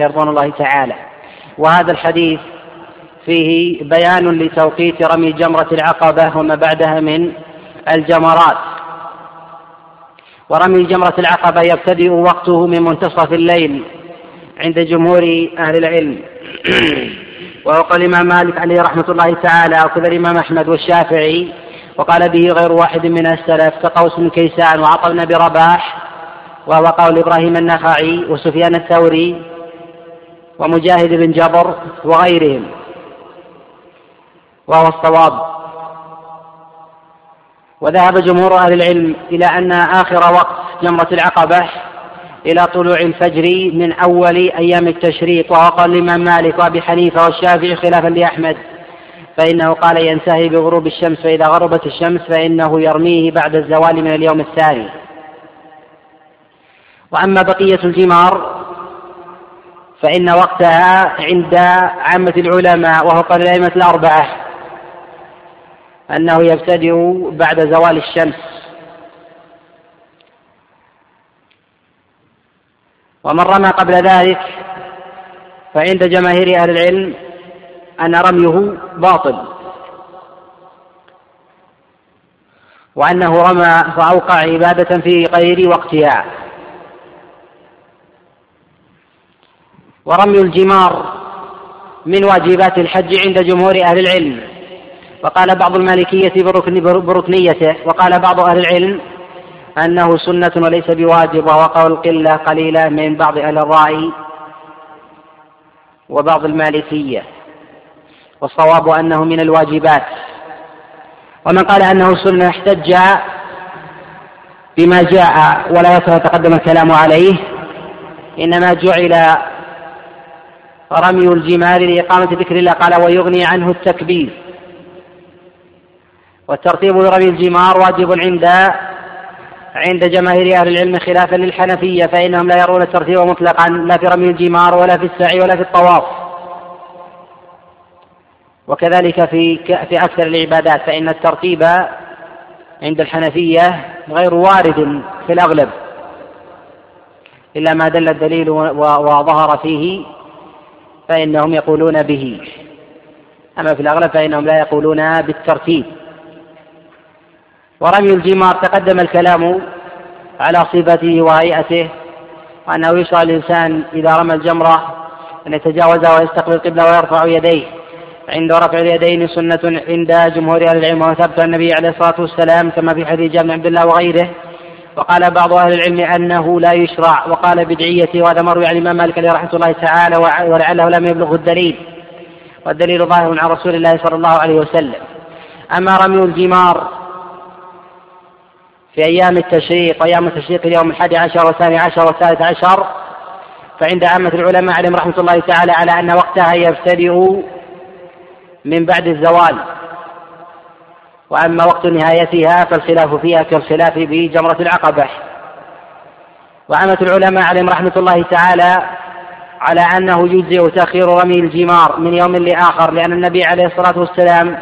رضوان الله تعالى. وهذا الحديث فيه بيان لتوقيت رمي جمرة العقبة وما بعدها من الجمرات. ورمي جمرة العقبة يبتدئ وقته من منتصف الليل عند جمهور أهل العلم. وقال الإمام مالك عليه رحمة الله تعالى وكذا الإمام أحمد والشافعي وقال به غير واحد من السلف كقوس بن كيسان وعطى بن رباح وهو قول إبراهيم النخعي وسفيان الثوري ومجاهد بن جبر وغيرهم. وهو الصواب. وذهب جمهور أهل العلم إلى أن آخر وقت جمرة العقبة إلى طلوع الفجر من أول أيام التشريق وهو قول الإمام مالك وأبي حنيفة والشافعي خلافا لأحمد. فإنه قال ينتهي بغروب الشمس فإذا غربت الشمس فإنه يرميه بعد الزوال من اليوم الثاني. وأما بقية الجمار فإن وقتها عند عامة العلماء وهو قول الأئمة الأربعة أنه يبتدئ بعد زوال الشمس. ومن رمى قبل ذلك فعند جماهير أهل العلم أن رميه باطل. وأنه رمى فأوقع عبادة في غير وقتها. ورمي الجمار من واجبات الحج عند جمهور أهل العلم. وقال بعض المالكية بركن بركنيته وقال بعض أهل العلم أنه سنة وليس بواجب وهو قول قلة قليلة من بعض أهل الرأي وبعض المالكية. والصواب أنه من الواجبات. ومن قال أنه سنة احتج بما جاء ولا يتقدم الكلام عليه إنما جعل رمي الجمار لإقامة ذكر الله. قال ويغني عنه التكبير. والترتيب لرمي الجمار واجب عند عند جماهير أهل العلم خلافا للحنفية فإنهم لا يرون الترتيب مطلقا لا في رمي الجمار ولا في السعي ولا في الطواف. وكذلك في في أكثر العبادات فإن الترتيب عند الحنفية غير وارد في الأغلب إلا ما دل الدليل وظهر فيه فإنهم يقولون به. أما في الأغلب فإنهم لا يقولون بالترتيب. ورمي الجمار تقدم الكلام على صفته وهيئته وأنه يشرع الإنسان إذا رمى الجمرة أن يتجاوز ويستقبل القبلة ويرفع يديه. عند رفع اليدين سنة عند جمهور أهل العلم وثبت النبي عليه الصلاة والسلام كما في حديث جابر بن عبد الله وغيره. وقال بعض أهل العلم أنه لا يشرع وقال بدعيته وهذا مروي عن الإمام مالك رحمة الله تعالى ولعله لم يبلغه الدليل. والدليل ظاهر عن رسول الله صلى الله عليه وسلم. أما رمي الجمار في أيام التشريق وأيام التشريق اليوم الحادي عشر والثاني عشر والثالث عشر فعند عامة العلماء عليهم رحمة الله تعالى على أن وقتها يبتدئ من بعد الزوال. وأما وقت نهايتها فالخلاف فيها كالخلاف بجمرة العقبة. وعامة العلماء عليهم رحمة الله تعالى على أنه يجزئ تأخير رمي الجمار من يوم لآخر لأن النبي عليه الصلاة والسلام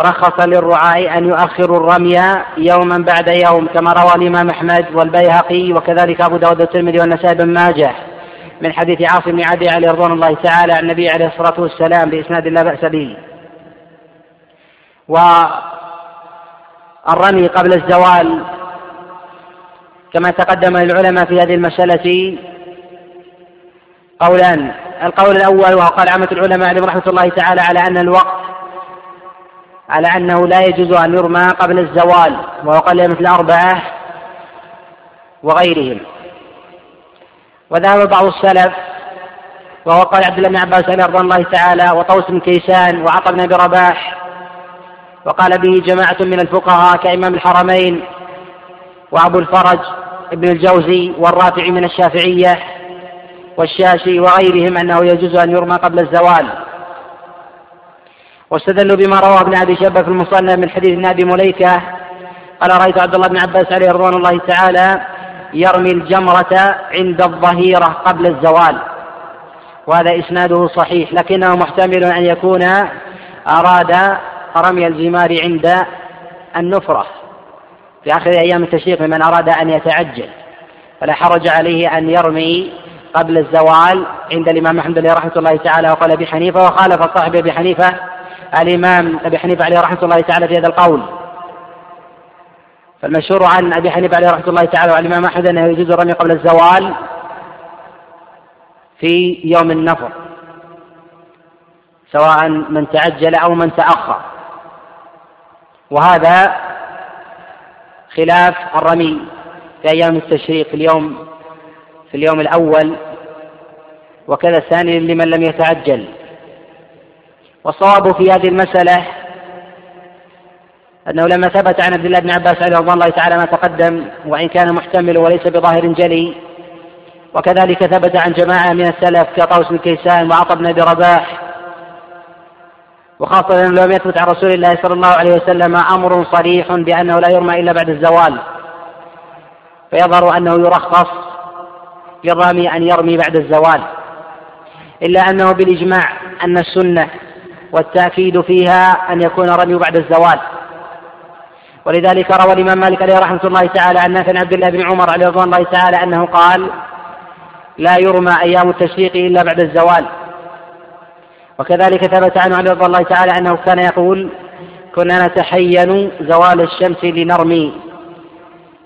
رخص للرعاء أن يؤخروا الرمي يوما بعد يوم كما روى الإمام أحمد والبيهقي وكذلك أبو داود الترمذي والنسائي بن ماجه من حديث عاصم بن عدي عليه رضوان الله تعالى عن النبي عليه الصلاة والسلام بإسناد لا بأس به. والرمي قبل الزوال كما تقدم للعلماء في هذه المسألة قولان القول الأول وهو قال عامة العلماء عليهم رحمة الله تعالى على أن الوقت على أنه لا يجوز أن يرمى قبل الزوال وهو قال مثل أربعة وغيرهم. وذهب بعض السلف وهو قال عبد الله بن عباس رضوان الله تعالى وطوس بن كيسان وعطى بن أبي رباح وقال به جماعة من الفقهاء كإمام الحرمين وأبو الفرج ابن الجوزي والرافعي من الشافعية والشاشي وغيرهم أنه يجوز أن يرمى قبل الزوال. واستدلوا بما رواه ابن أبي شبة في المصنف من حديث ابن ابي مليكة قال رأيت عبد الله بن عباس عليه رضوان الله تعالى يرمي الجمرة عند الظهيرة قبل الزوال. وهذا إسناده صحيح لكنه محتمل أن يكون أراد رمي الجمار عند النفرة في آخر أيام التشريق لمن أراد أن يتعجل فلا حرج عليه أن يرمي قبل الزوال عند الإمام أحمد عليه رحمة الله تعالى وقال أبي حنيفة وخالف صاحب أبي حنيفة الإمام أبي حنيفة عليه رحمة الله تعالى في هذا القول. فالمشهور عن أبي حنيفة عليه رحمة الله تعالى وعن الإمام أحمد أنه يجوز الرمي قبل الزوال في يوم النفر سواء من تعجل أو من تأخر. وهذا خلاف الرمي في أيام التشريق اليوم في اليوم الأول وكذا الثاني لمن لم يتعجل. والصواب في هذه المسألة أنه لما ثبت عن عبد الله بن عباس عليه رضوان الله تعالى ما تقدم وإن كان محتمل وليس بظاهر جلي وكذلك ثبت عن جماعة من السلف كطوس بن كيسان وعطى بن أبي رباح وخاصة لم يثبت عن رسول الله صلى الله عليه وسلم أمر صريح بأنه لا يرمى إلا بعد الزوال. فيظهر أنه يرخص للرامي أن يرمي بعد الزوال. إلا أنه بالإجماع أن السنة والتأكيد فيها أن يكون الرمي بعد الزوال. ولذلك روى الإمام مالك عليه رحمة الله تعالى عن نافع عبد الله بن عمر عليه رضوان الله تعالى أنه قال لا يرمى أيام التشريق إلا بعد الزوال. وكذلك ثبت عنه عليه رضي الله تعالى أنه كان يقول كنا نتحين زوال الشمس لنرمي.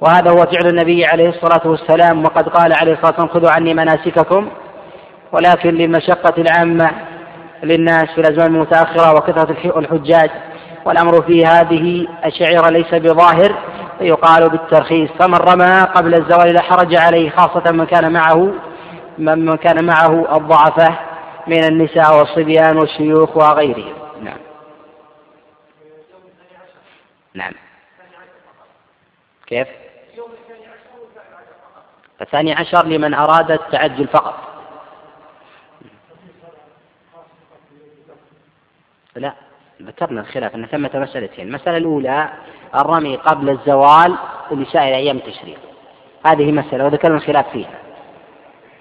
وهذا هو فعل النبي عليه الصلاة والسلام وقد قال عليه الصلاة والسلام خذوا عني مناسككم ولكن للمشقة العامة للناس في الأزمان المتأخرة وكثرة الحجاج والأمر في هذه الشعيرة ليس بظاهر يقال بالترخيص فمن رمى قبل الزوال لا حرج عليه خاصة من كان معه من كان معه الضعفة. من النساء والصبيان والشيوخ وغيرهم. نعم. نعم. كيف؟ الثاني عشر لمن أراد التعجل فقط. لا ذكرنا الخلاف أن ثمة مسألتين. المسألة الأولى الرمي قبل الزوال لسائر أيام التشريق. هذه مسألة وذكرنا الخلاف فيها.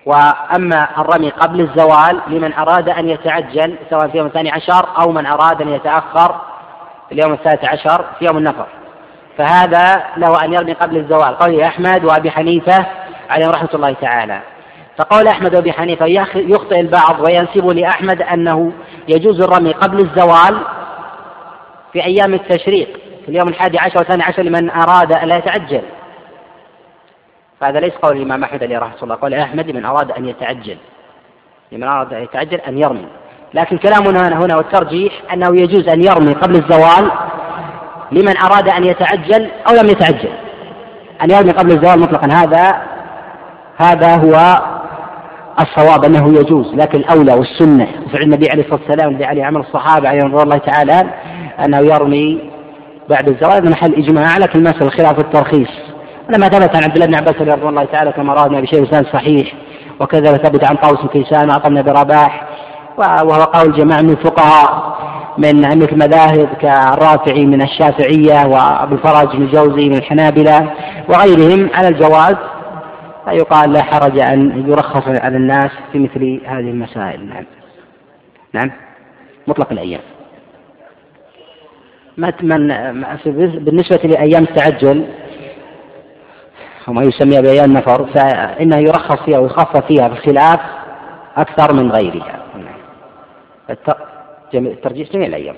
وأما الرمي قبل الزوال لمن أراد أن يتعجل سواء في يوم الثاني عشر أو من أراد أن يتأخر في اليوم الثالث عشر في يوم النفر. فهذا له أن يرمي قبل الزوال. قول أحمد وأبي حنيفة عليهم رحمة الله تعالى. فقول أحمد وأبي حنيفة يخطئ البعض وينسب لأحمد أنه يجوز الرمي قبل الزوال في أيام التشريق في اليوم الحادي عشر والثاني عشر لمن أراد ألا يتعجل. فهذا ليس قول الإمام أحمد عليه رحمة الله قول أحمد لمن أراد أن يتعجل. لمن أراد أن يتعجل أن يرمي. لكن كلامنا هنا والترجيح أنه يجوز أن يرمي قبل الزوال لمن أراد أن يتعجل أو لم يتعجل. أن يرمي قبل الزوال مطلقا هذا هذا هو الصواب أنه يجوز. لكن الأولى والسنة وفعل النبي عليه الصلاة والسلام عليه عمل الصحابة عليه رضي الله تعالى أنه يرمي بعد الزوال هذا محل إجماع لكن المسألة خلاف الترخيص. لما ثبت عن عبد الله بن عباس رضي الله تعالى كما رأى بشيء لسان صحيح وكذا ثبت عن طاووس كيسان وعطى بن رباح وهو قول جماعة من الفقهاء من مثل مذاهب كالرافعي من الشافعية وأبو الفرج بن الجوزي من الحنابلة وغيرهم على الجواز فيقال لا حرج أن يرخص على الناس في مثل هذه المسائل. نعم. نعم. مطلق الأيام. من بالنسبة لأيام التعجل وما يسمى بأيام النفر فإنه يرخص فيها ويخفف فيها بخلاف أكثر من غيرها. الترجيح جميع الأيام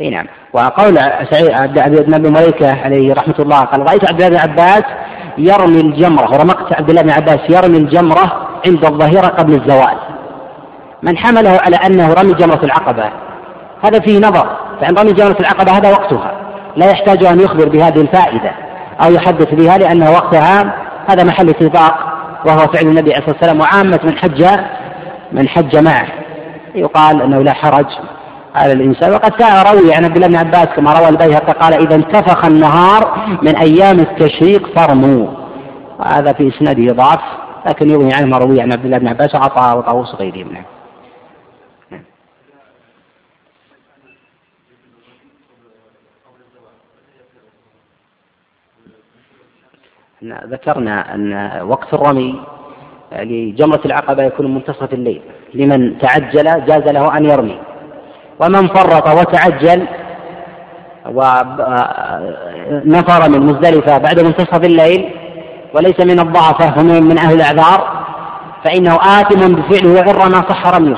إي نعم. وقول سعيد عبد الله بن مليكة عليه رحمة الله قال رأيت عبد الله بن عباس يرمي الجمرة ورمقت عبد الله بن عباس يرمي الجمرة عند الظهيرة قبل الزوال. من حمله على أنه رمي جمرة العقبة؟ هذا فيه نظر فإن رمي جمرة العقبة هذا وقتها. لا يحتاج أن يخبر بهذه الفائدة أو يحدث بها لأنه وقتها هذا محل اتفاق وهو فعل النبي عليه الصلاة والسلام وعامة من حج من حج معه. يقال أنه لا حرج على الإنسان. وقد روي عن عبد الله بن عباس كما روى البيهقي قال إذا انتفخ النهار من أيام التشريق فرموا. وهذا في إسناده ضعف لكن يروي عنه ما روي عن عبد الله بن عباس وعطاء وطاووس غيرهم نعم. ذكرنا أن وقت الرمي لجمرة العقبة يكون منتصف الليل. لمن تعجل جاز له أن يرمي. ومن فرط وتعجل ونفر من مزدلفة بعد منتصف الليل وليس من الضعفة ومن من أهل الأعذار فإنه آثم بفعله وإن رمى صح رميه.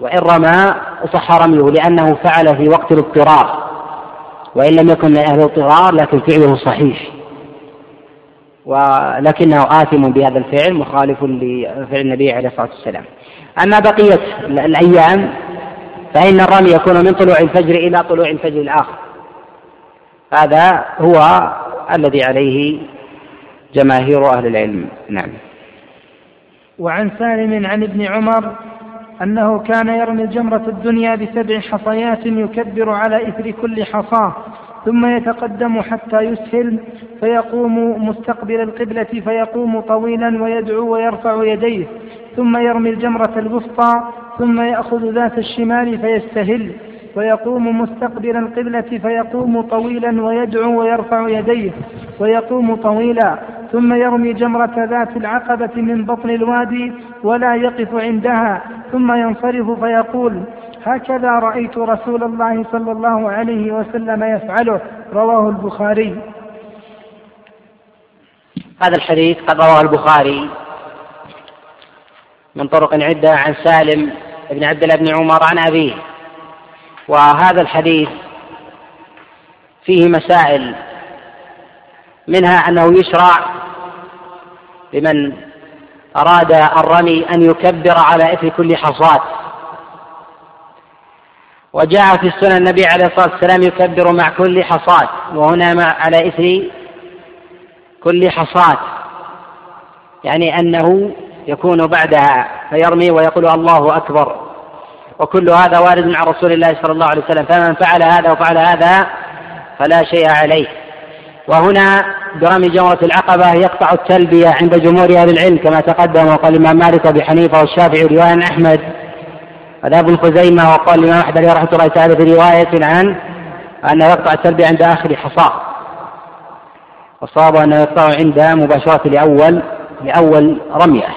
وإن رمى صح رميه لأنه فعل في وقت الاضطرار. وإن لم يكن من أهل الاضطرار لكن فعله صحيح. ولكنه آثم بهذا الفعل مخالف لفعل النبي عليه الصلاة والسلام. أما بقية الأيام فإن الرمي يكون من طلوع الفجر إلى طلوع الفجر الآخر. هذا هو الذي عليه جماهير أهل العلم. نعم. وعن سالم عن ابن عمر أنه كان يرمي الجمرة الدنيا بسبع حصيات يكبر على إثر كل حصاة. ثم يتقدم حتى يسهل فيقوم مستقبل القبلة فيقوم طويلا ويدعو ويرفع يديه ثم يرمي الجمرة الوسطى ثم يأخذ ذات الشمال فيستهل ويقوم مستقبل القبلة فيقوم طويلا ويدعو ويرفع يديه ويقوم طويلا ثم يرمي جمرة ذات العقبة من بطن الوادي ولا يقف عندها ثم ينصرف فيقول هكذا رأيت رسول الله صلى الله عليه وسلم يفعله رواه البخاري. هذا الحديث قد رواه البخاري من طرق عدة عن سالم بن عبد الله بن عمر عن أبيه. وهذا الحديث فيه مسائل منها أنه يشرع لمن أراد الرمي أن يكبر على إثر كل حصاة وجاء في السنن النبي عليه الصلاة والسلام يكبر مع كل حصاة وهنا مع على إثر كل حصاة يعني أنه يكون بعدها فيرمي ويقول الله أكبر. وكل هذا وارد مع رسول الله صلى الله عليه وسلم فمن فعل هذا وفعل هذا فلا شيء عليه. وهنا برمي جمرة العقبة يقطع التلبية عند جمهور أهل العلم كما تقدم وقال الإمام مالك وأبي حنيفة والشافعي ورواية عن أحمد. هذا ابن خزيمة وقال الإمام أحمد عليه رحمة الله تعالى في رواية عن أنه يقطع التلبية عند آخر حصاة والصواب أنه يقطع عند مباشرة لأول لأول رمية.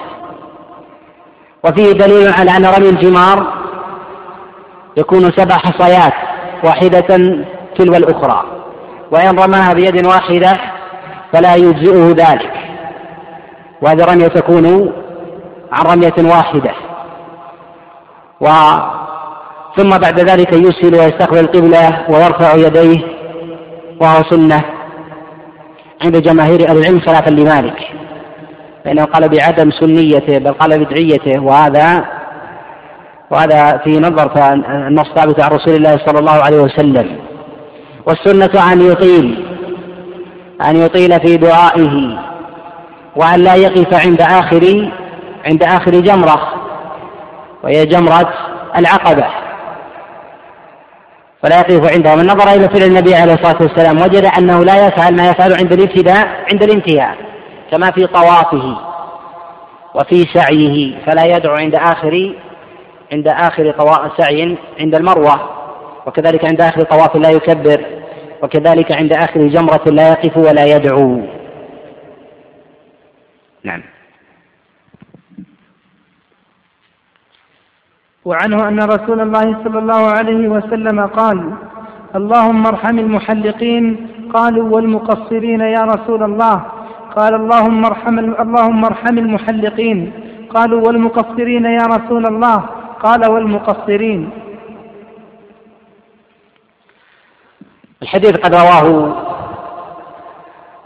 وفيه دليل على أن رمي الجمار يكون سبع حصيات واحدة تلو الأخرى. وإن رماها بيد واحدة فلا يجزئه ذلك. وهذه رمية تكون عن رمية واحدة. و ثم بعد ذلك يسهل ويستقبل القبلة ويرفع يديه وهو سنة عند جماهير أهل العلم خلافا لمالك فإنه قال بعدم سنيته بل قال بدعيته وهذا وهذا في نظر فالنص ثابت عن رسول الله صلى الله عليه وسلم. والسنة أن يطيل أن يطيل في دعائه وأن لا يقف عند آخر عند آخر جمرة. وهي جمرة العقبة. فلا يقف عندها من نظر إلى فعل النبي عليه الصلاة والسلام وجد أنه لا يفعل ما يفعل عند الابتداء عند الانتهاء كما في طوافه وفي سعيه فلا يدعو عند آخر عند آخر سعي عند المروة. وكذلك عند آخر طواف لا يكبر وكذلك عند آخر جمرة لا يقف ولا يدعو. نعم. وعنه أن رسول الله صلى الله عليه وسلم قال اللهم ارحم المحلقين. قالوا والمقصرين يا رسول الله. قال اللهم ارحم اللهم ارحم المحلقين. قالوا والمقصرين يا رسول الله. قال والمقصرين. الحديث قد رواه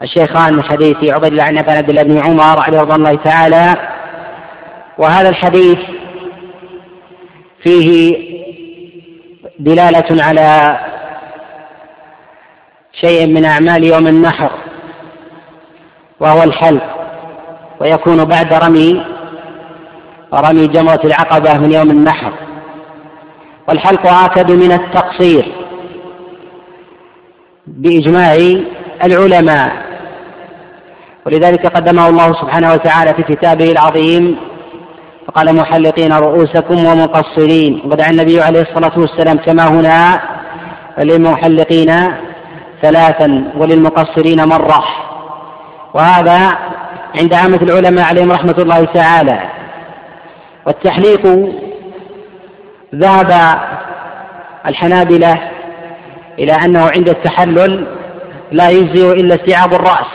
الشيخان من حديث عبد الله عبد الله بن عمر عليه رضي الله تعالى وهذا الحديث فيه دلالة على شيء من أعمال يوم النحر وهو الحلق ويكون بعد رمي رمي جمرة العقبة من يوم النحر. والحلق آكد من التقصير بإجماع العلماء. ولذلك قدمه الله سبحانه وتعالى في كتابه العظيم فقال محلقين رؤوسكم ومقصرين. ودعا النبي عليه الصلاة والسلام كما هنا للمحلقين ثلاثا وللمقصرين مرة. وهذا عند عامة العلماء عليهم رحمة الله تعالى. والتحليق ذهب الحنابلة إلى أنه عند التحلل لا يجزئ إلا استيعاب الرأس.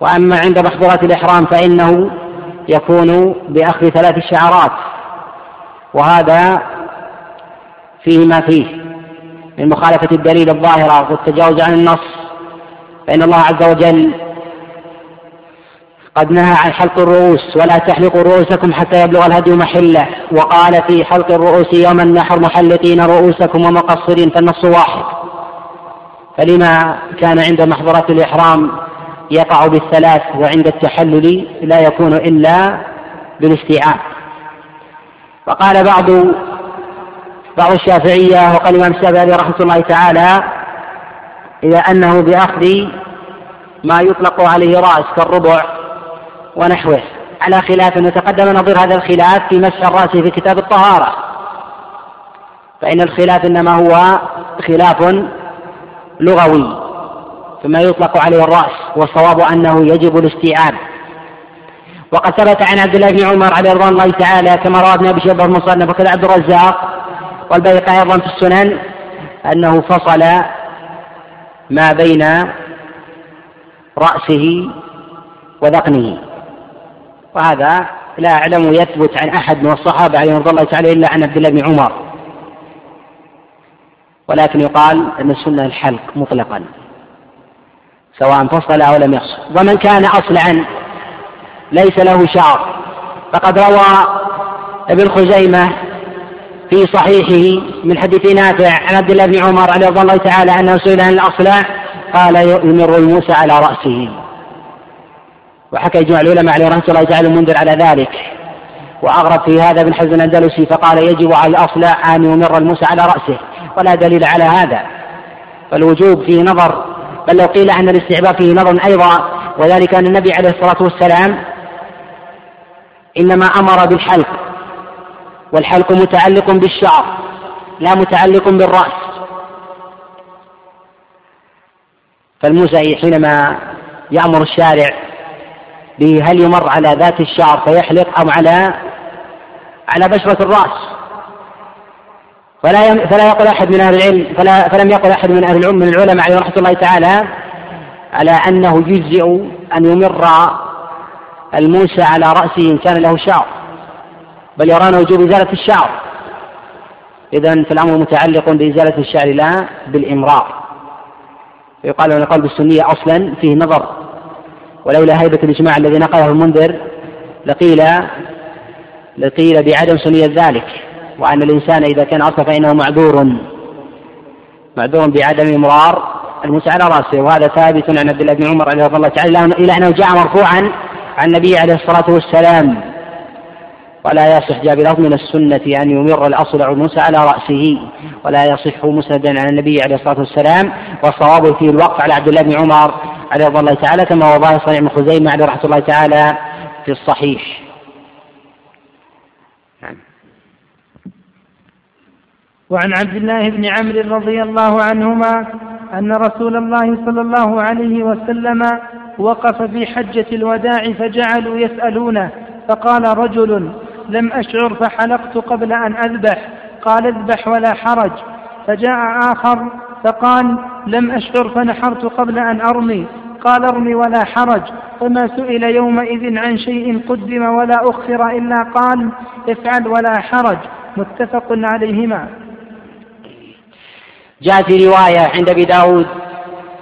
وأما عند محظورات الإحرام فإنه يكون بأخذ ثلاث شعرات وهذا فيه ما فيه من مخالفة الدليل الظاهرة والتجاوز عن النص فإن الله عز وجل قد نهى عن حلق الرؤوس ولا تحلقوا رؤوسكم حتى يبلغ الهدي محله وقال في حلق الرؤوس يوم النحر محلقين رؤوسكم ومقصرين فالنص واحد. فلما كان عند محظورات الإحرام يقع بالثلاث وعند التحلل لا يكون إلا بالاستيعاب. وقال بعض بعض الشافعية وقال الإمام الشافعي رحمة الله تعالى إلى أنه بأخذ ما يطلق عليه رأس كالربع ونحوه. على خلاف وتقدم نظير هذا الخلاف في مسح الرأس في كتاب الطهارة. فإن الخلاف إنما هو خلاف لغوي. فيما يطلق عليه الرأس والصواب أنه يجب الاستيعاب. وقد ثبت عن عبد الله بن عمر عليه رضوان الله تعالى كما روى ابن أبي شيبة المصنف وكذا عبد الرزاق والبيقى أيضا في السنن أنه فصل ما بين رأسه وذقنه. وهذا لا أعلم يثبت عن أحد من الصحابة عليهم رضي الله تعالى إلا عن عبد الله بن عمر. ولكن يقال أن السنة الحلق مطلقا. سواء فصل أو لم يفصل. ومن كان اصلعا ليس له شعر. فقد روى ابن خزيمة في صحيحه من حديث نافع عن عبد الله بن عمر رضي الله تعالى أنه سئل عن الأصلع قال يمر الموسى على رأسه. وحكى اجماع العلماء عليه رحمة الله تعالى المنذر على ذلك. وأغرب في هذا ابن حزم الأندلسي فقال يجب على الأصلع أن يمر الموسى على رأسه ولا دليل على هذا. فالوجوب فيه نظر بل لو قيل أن الاستحباب فيه نظر أيضا وذلك أن النبي عليه الصلاة والسلام إنما أمر بالحلق والحلق متعلق بالشعر لا متعلق بالرأس. فالموسى حينما يأمر الشارع به هل يمر على ذات الشعر فيحلق أم على على بشرة الرأس. فلا فلا يقول أحد من أهل العلم فلا فلم يقل أحد من أهل العلم من العلماء عليه رحمة الله تعالى على أنه يجزئ أن يمر الموسى على رأسه إن كان له شعر بل يرون وجوب إزالة الشعر. إذا فالأمر متعلق بإزالة الشعر لا بالإمرار. يقال أن القلب السنية أصلا فيه نظر. ولولا هيبة الإجماع الذي نقله المنذر لقيل لقيل بعدم سنية ذلك. وأن الإنسان إذا كان أصلا فإنه معذور. معذور بعدم إمرار الموسى على رأسه. وهذا ثابت عن عبد الله بن عمر رضي الله تعالى إلى أنه جاء مرفوعا عن النبي عليه الصلاة والسلام. ولا يصح جاء بلفظ من السنة أن يمر الأصلع موسى على رأسه. ولا يصح مسندا عن النبي عليه الصلاة والسلام. والصواب فيه الوقف على عبد الله بن عمر عليه رضي الله تعالى كما هو ظاهر صنيع بن خزيمة عليه رحمة الله تعالى في الصحيح نعم. وعن عبد الله بن عمرو رضي الله عنهما أن رسول الله صلى الله عليه وسلم وقف في حجة الوداع فجعلوا يسألونه فقال رجل لم أشعر فحلقت قبل أن أذبح قال اذبح ولا حرج. فجاء آخر فقال لم أشعر فنحرت قبل أن أرمي قال ارمي ولا حرج. فما سئل يومئذ عن شيء قدم ولا أخر إلا قال افعل ولا حرج. متفق عليهما. جاء في رواية عند أبي داود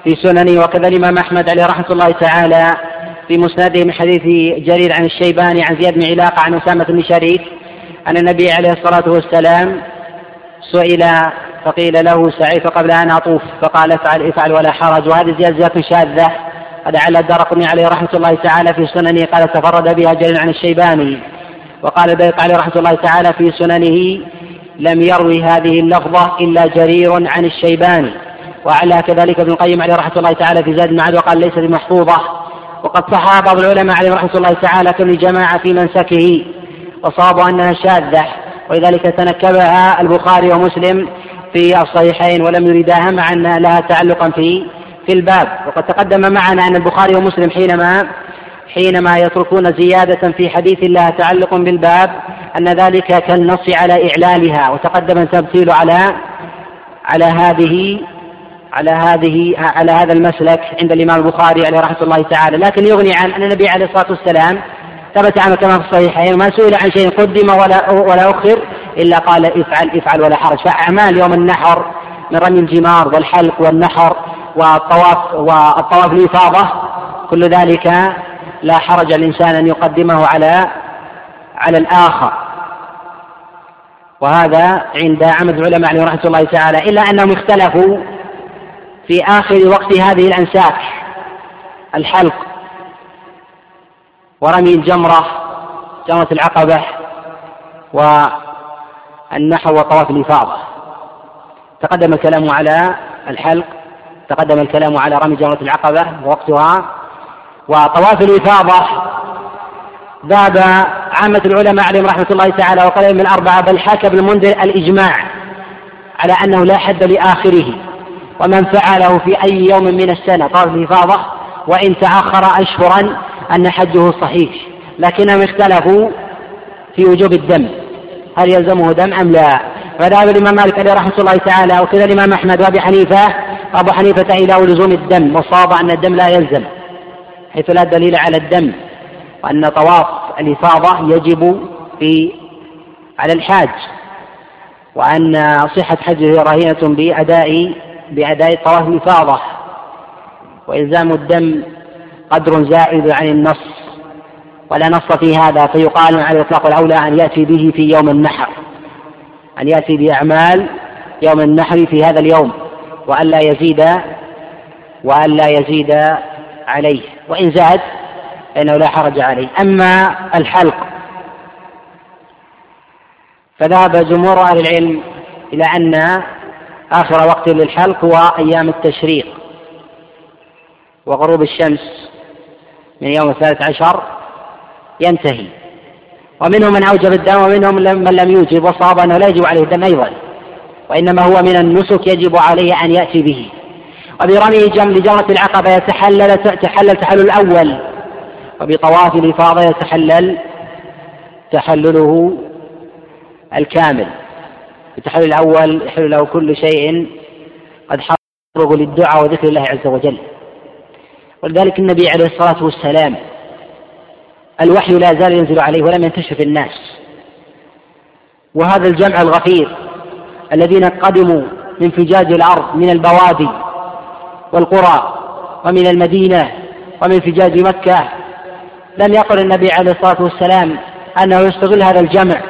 في سننه وكذا الإمام أحمد عليه رحمة الله تعالى في مسنده من حديث جرير عن الشيباني عن زياد بن علاقة عن أسامة بن شريك أن النبي عليه الصلاة والسلام سئل فقيل له سعيت قبل أن أطوف؟ فقال افعل افعل ولا حرج. وهذه زيادة زيادة شاذة قد على الدرقني عليه رحمة الله تعالى في سننه قال تفرد بها جرير عن الشيباني وقال البيق عليه رحمة الله تعالى في سننه لم يروي هذه اللفظة إلا جرير عن الشيباني وعلى كذلك ابن القيم عليه رحمة الله تعالى في زاد المعاد وقال ليست بمحفوظة. وقد صحها بعض العلماء عليه رحمة الله تعالى كم جماعة في منسكه. وصابوا أنها شاذة. ولذلك تنكبها البخاري ومسلم في الصحيحين ولم يريداها مع أن لها تعلقا في في الباب. وقد تقدم معنا أن البخاري ومسلم حينما حينما يتركون زيادة في حديث لها تعلق بالباب أن ذلك كالنص على إعلالها وتقدم التمثيل على على هذه على هذه على هذا المسلك عند الإمام البخاري عليه رحمة الله تعالى. لكن يغني عن أن النبي عليه الصلاة والسلام ثبت عنه كما في الصحيحين ما سئل عن شيء قدم ولا ولا أخر إلا قال افعل افعل ولا حرج. فأعمال يوم النحر من رمي الجمار والحلق والنحر والطواف والطواف الإفاضة كل ذلك لا حرج الإنسان أن يقدمه على على الآخر. وهذا عند عمد العلماء عليهم رحمة الله تعالى إلا أنهم اختلفوا في آخر وقت هذه الأنساك. الحلق ورمي الجمرة جمرة العقبة والنحو وطواف الإفاضة. تقدم الكلام على الحلق تقدم الكلام على رمي جمرة العقبة ووقتها. وطواف الإفاضة. ذهب عامة العلماء عليهم رحمة الله تعالى وقال من الأربعة بل حكى ابن المنذر الإجماع على أنه لا حد لآخره ومن فعله في أي يوم من السنة طواف الإفاضة وإن تأخر أشهرا أن حجه صحيح. لكنهم اختلفوا في وجوب الدم. هل يلزمه دم أم لا؟ فذهب الإمام مالك عليه رحمة الله تعالى وكذا الإمام أحمد وأبي حنيفة. أبو حنيفة إلى لزوم الدم والصواب أن الدم لا يلزم. حيث لا دليل على الدم وأن طواف الإفاضة يجب في على الحاج. وأن صحة حجه رهينة بأداء بأداء طواف الإفاضة. وإلزام الدم قدر زائد عن النص. ولا نص في هذا فيقال على الإطلاق الأولى أن يأتي به في يوم النحر. أن يأتي بأعمال يوم النحر في هذا اليوم. وألا يزيد وألا يزيد عليه وإن زاد فإنه لا حرج عليه. أما الحلق فذهب جمهور أهل العلم إلى أن آخر وقت للحلق هو أيام التشريق وغروب الشمس من يوم الثالث عشر ينتهي. ومنهم من أوجب الدم ومنهم من لم يوجب والصواب أنه لا يجب عليه الدم أيضا وإنما هو من النسك يجب عليه أن يأتي به. وبرمي جم لجمرة العقبة يتحلل تحلل تحلل الأول. وبطواف الإفاضة يتحلل تحلله الكامل. التحلل الأول يحل له كل شيء قد حرغ للدعاء وذكر الله عز وجل. ولذلك النبي عليه الصلاة والسلام الوحي لا زال ينزل عليه ولم ينتشر في الناس. وهذا الجمع الغفير الذين قدموا من فجاج الأرض من البوادي والقرى ومن المدينة ومن فجاج مكة لم يقل النبي عليه الصلاة والسلام أنه يستغل هذا الجمع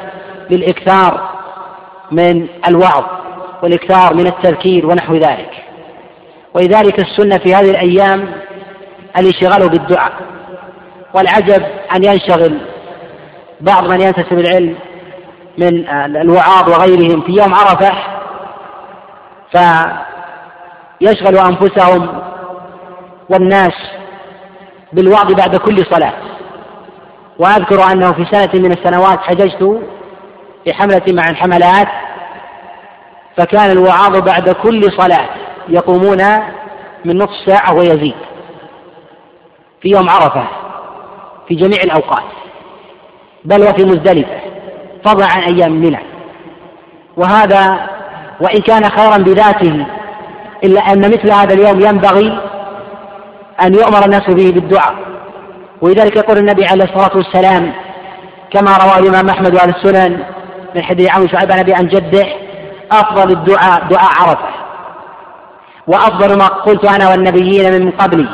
للإكثار من الوعظ والإكثار من التذكير ونحو ذلك. ولذلك السنة في هذه الأيام الانشغال بالدعاء والعجب أن ينشغل بعض من ينتسب العلم من الوعاظ وغيرهم في يوم عرفة فيشغل أنفسهم والناس بالوعظ بعد كل صلاة. وأذكر أنه في سنة من السنوات حججت في حملة مع الحملات فكان الوعاظ بعد كل صلاة يقومون من نصف ساعة ويزيد في يوم عرفة في جميع الأوقات بل وفي مزدلفة فضلا عن أيام منى وهذا وإن كان خيرا بذاته إلا أن مثل هذا اليوم ينبغي أن يؤمر الناس به بالدعاء. ولذلك يقول النبي عليه الصلاة والسلام كما رواه الإمام أحمد وأهل السنن من حديث عون شعيب عن أبي عن جده أفضل الدعاء دعاء عرفة. وأفضل ما قلت أنا والنبيين من قبلي.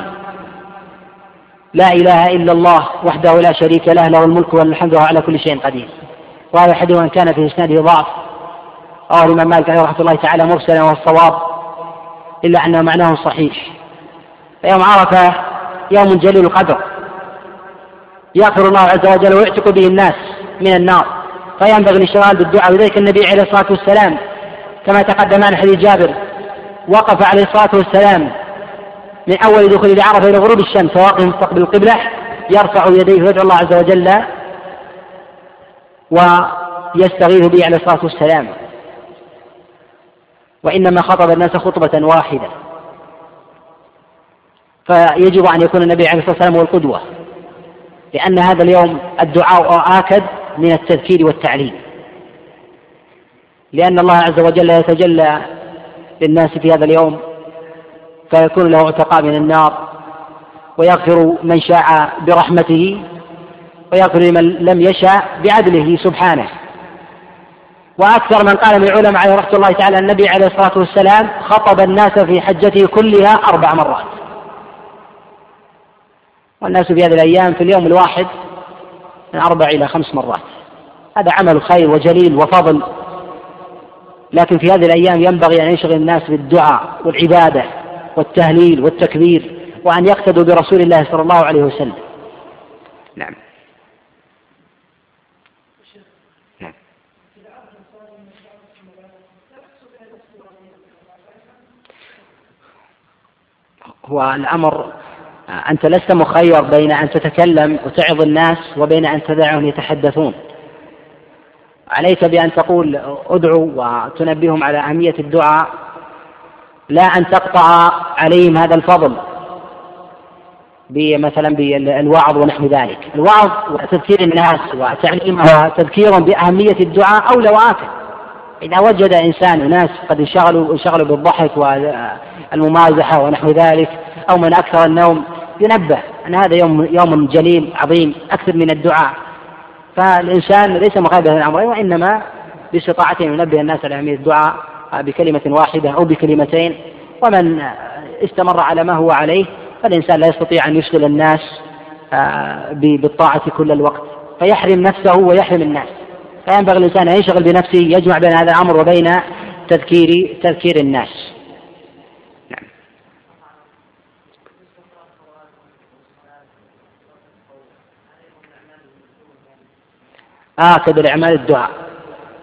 لا إله إلا الله وحده لا شريك له له الملك والحمد على كل شيء قدير. وهذا الحديث وإن كان في إسناده ضعف. رواه الإمام مالك رحمة الله تعالى مرسلا وهو الصواب. إلا أنه معناه صحيح. فيوم عرفة يوم جليل القدر. يغفر الله عز وجل ويعتق به الناس من النار. فينبغي الاشتغال بالدعاء. ولذلك النبي عليه الصلاة والسلام كما تقدم عن حديث جابر وقف عليه الصلاة والسلام من أول دخول عرفة إلى غروب الشمس وواقف مستقبل القبلة يرفع يديه ويدعو الله عز وجل ويستغيث به عليه الصلاة والسلام. وإنما خطب الناس خطبة واحدة. فيجب أن يكون النبي عليه الصلاة والسلام هو القدوة لأن هذا اليوم الدعاء آكد من التذكير والتعليم. لأن الله عز وجل يتجلى للناس في هذا اليوم فيكون له عتقاء من النار ويغفر من شاء برحمته ويغفر لمن لم يشاء بعدله سبحانه. وأكثر من قال من العلماء عليه رحمة الله تعالى النبي عليه الصلاة والسلام خطب الناس في حجته كلها أربع مرات. والناس في هذه الأيام في اليوم الواحد من أربع إلى خمس مرات. هذا عمل خير وجليل وفضل. لكن في هذه الأيام ينبغي أن يشغل الناس بالدعاء والعبادة والتهليل والتكبير وأن يقتدوا برسول الله صلى الله عليه وسلم. نعم. هو الأمر أنت لست مخير بين أن تتكلم وتعظ الناس وبين أن تدعهم يتحدثون. عليك بأن تقول ادعوا وتنبههم على أهمية الدعاء لا أن تقطع عليهم هذا الفضل مثلا بالوعظ ونحو ذلك. الوعظ وتذكير الناس وتعليمها وتذكيرهم بأهمية الدعاء أولى وآكل إذا وجد إنسان وناس قد انشغلوا انشغلوا بالضحك والممازحة ونحو ذلك أو من أكثر النوم ينبه أن هذا يوم يوم جليل عظيم أكثر من الدعاء. فالإنسان ليس مخالفا الأمرين وإنما باستطاعته أن ينبه الناس على أهمية الدعاء بكلمة واحدة أو بكلمتين. ومن استمر على ما هو عليه فالإنسان لا يستطيع أن يشغل الناس آه، بالطاعة كل الوقت. فيحرم نفسه ويحرم الناس. فينبغي الإنسان أن يشغل بنفسه يجمع بين هذا الأمر وبين تذكير تذكير الناس. نعم. آكد الأعمال الدعاء.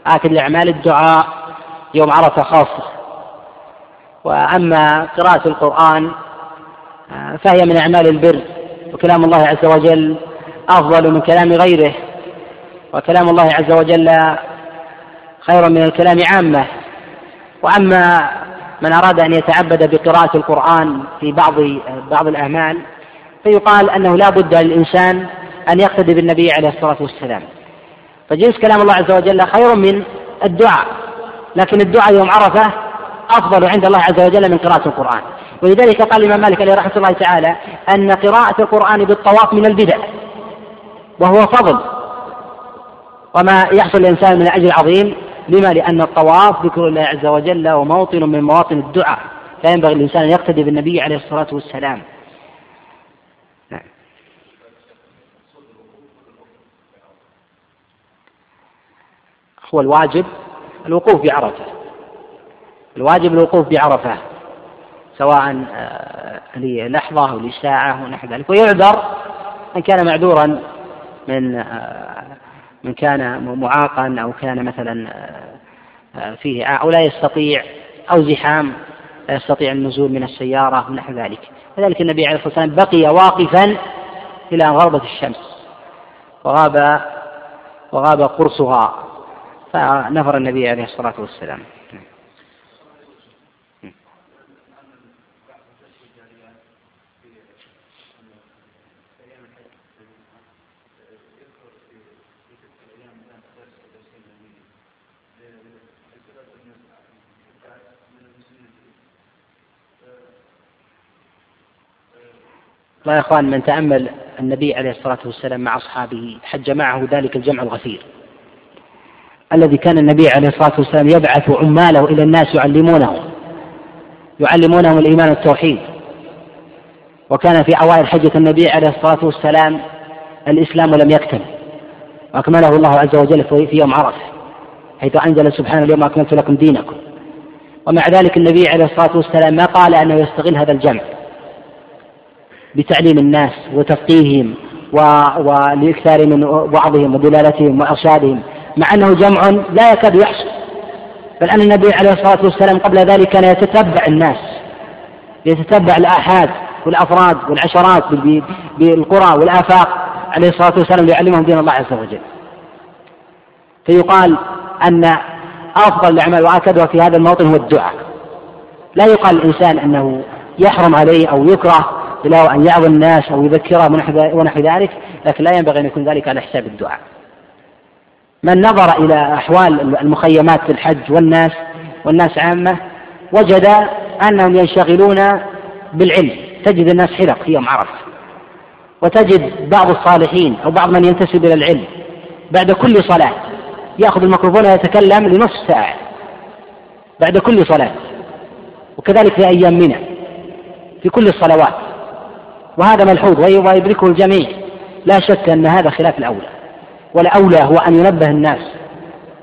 آكد الأعمال الدعاء يوم عرفة خاصة. وأما قراءة القرآن آه، فهي من أعمال البر وكلام الله عز وجل أفضل من كلام غيره. وكلام الله عز وجل خير من الكلام عامة. وأما من أراد أن يتعبد بقراءة القرآن في بعض بعض الأعمال فيقال أنه لا بد للإنسان أن يقتدي بالنبي عليه الصلاة والسلام. فجنس كلام الله عز وجل خير من الدعاء لكن الدعاء يوم عرفة أفضل عند الله عز وجل من قراءة القرآن. ولذلك قال الإمام مالك عليه رحمة الله تعالى أن قراءة القرآن بالطواف من البدع وهو فضل. وما يحصل الإنسان من أجر عظيم لما؟ لأن الطواف ذكر الله عز وجل وموطن من مواطن الدعاء. لا ينبغي الإنسان أن يقتدي بالنبي عليه الصلاة والسلام. نعم. هو الواجب الوقوف بعرفة الواجب الوقوف بعرفة سواء آه، للحظة أو لساعة ونحو ذلك. ويعذر من كان معذورا من آه، من كان معاقا أو كان مثلا آه، فيه أو لا يستطيع أو زحام لا يستطيع النزول من السيارة ونحو ذلك. لذلك النبي عليه الصلاة والسلام بقي واقفا إلى أن غربت الشمس وغاب وغاب قرصها فنفر النبي عليه الصلاة والسلام. والله يا إخوان من تأمل النبي عليه الصلاة والسلام مع أصحابه حج معه ذلك الجمع الغفير. الذي كان النبي عليه الصلاة والسلام يبعث عماله إلى الناس يعلمونه يعلمونهم الإيمان والتوحيد. وكان في أوائل حجة النبي عليه الصلاة والسلام الإسلام لم يكتمل وأكمله الله عز وجل في يوم عرفة حيث أنزل سبحانه اليوم أكملت لكم دينكم. ومع ذلك النبي عليه الصلاة والسلام ما قال أنه يستغل هذا الجمع. بتعليم الناس وتفقيههم. والإكثار من وعظهم ودلالتهم وإرشادهم مع أنه جمع لا يكاد يحصل بل أن النبي عليه الصلاة والسلام قبل ذلك كان يتتبع الناس يتتبع الآحاد والأفراد والعشرات بالقرى والآفاق عليه الصلاة والسلام ليعلمهم دين الله عز وجل فيقال أن أفضل الأعمال وأكدها في هذا الموطن هو الدعاء لا يقال الإنسان أنه يحرم عليه أو يكره له أن يعظ الناس أو يذكرهم ونحو ذلك لكن لا ينبغي أن يكون ذلك على حساب الدعاء. من نظر إلى أحوال المخيمات في الحج والناس والناس عامة وجد أنهم ينشغلون بالعلم. تجد الناس حلق في يوم عرفة. وتجد بعض الصالحين أو بعض من ينتسب إلى العلم بعد كل صلاة يأخذ الميكروفون ويتكلم لنصف ساعة. بعد كل صلاة. وكذلك في أيام منى في كل الصلوات. وهذا ملحوظ ويدركه الجميع. لا شك أن هذا خلاف الأولى. والأولى هو أن ينبه الناس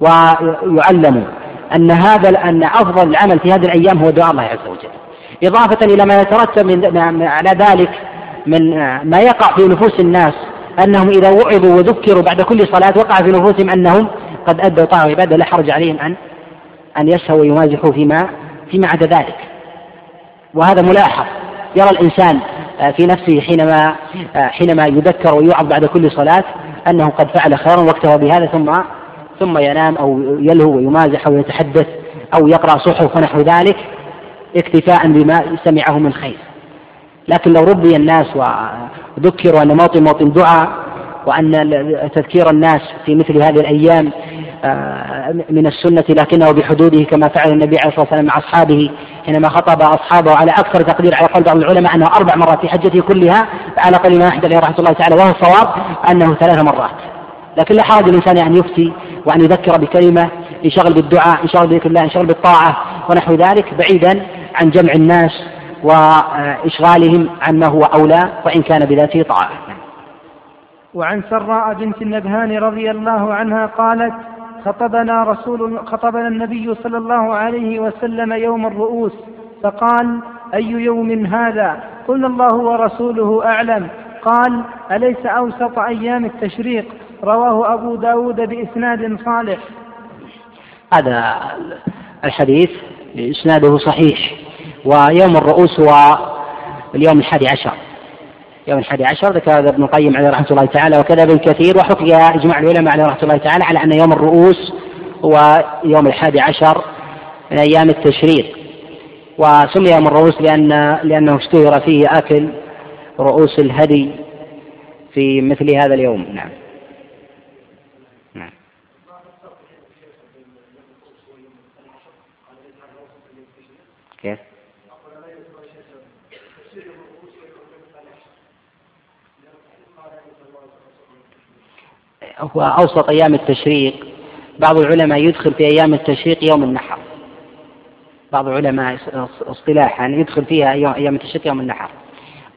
ويعلموا أن هذا أن أفضل العمل في هذه الأيام هو دعاء الله عز وجل. إضافة إلى ما يترتب من على ذلك من ما يقع في نفوس الناس أنهم إذا وعظوا وذكروا بعد كل صلاة وقع في نفوسهم أنهم قد أدوا طاعة وعبادة. لا حرج عليهم أن أن يسهوا ويمازحوا فيما فيما عدا ذلك. وهذا ملاحظ. يرى الإنسان في نفسه حينما آه، حينما يذكر ويوعظ بعد كل صلاة أنه قد فعل خيرا واكتفى بهذا ثم ثم ينام أو يلهو ويمازح أو يتحدث أو يقرأ صحف ونحو ذلك اكتفاء بما سمعه من خير. لكن لو ربي الناس وذكروا أن موطن موطن دعاء وأن تذكير الناس في مثل هذه الأيام آه، من السنة لكنه بحدوده كما فعل النبي عليه الصلاة والسلام مع أصحابه حينما خطب أصحابه على أكثر تقدير على قول بعض العلماء أنه أربع مرات في حجته كلها على قول ما أحد عليه رحمة الله تعالى وهو الصواب أنه ثلاث مرات. لكن لا حرج الإنسان أن يفتي وأن يذكر بكلمة ينشغل بالدعاء ينشغل بذكر الله ينشغل بالطاعة ونحو ذلك بعيدا عن جمع الناس وإشغالهم عما هو أولى وإن كان بذاته طاعة. وعن سراء بنت النبهان رضي الله عنها قالت خطبنا رسول خطبنا النبي صلى الله عليه وسلم يوم الرؤوس فقال أي يوم هذا؟ قلنا الله ورسوله أعلم. قال أليس أوسط أيام التشريق؟ رواه أبو داود بإسناد صالح. هذا الحديث إسناده صحيح ويوم الرؤوس هو اليوم الحادي عشر. يوم الحادي عشر ذكر ابن القيم عليه رحمة الله تعالى وكذا ابن كثير وحكي إجماع العلماء عليه رحمة الله تعالى على أن يوم الرؤوس هو يوم الحادي عشر من أيام التشريق. وسمي يوم الرؤوس لأن لأنه اشتهر فيه أكل رؤوس الهدي في مثل هذا اليوم. نعم كيف؟ هو أوسط أيام التشريق. بعض العلماء يدخل في أيام التشريق يوم النحر. بعض العلماء اصطلاحا يدخل فيها أيام التشريق يوم النحر.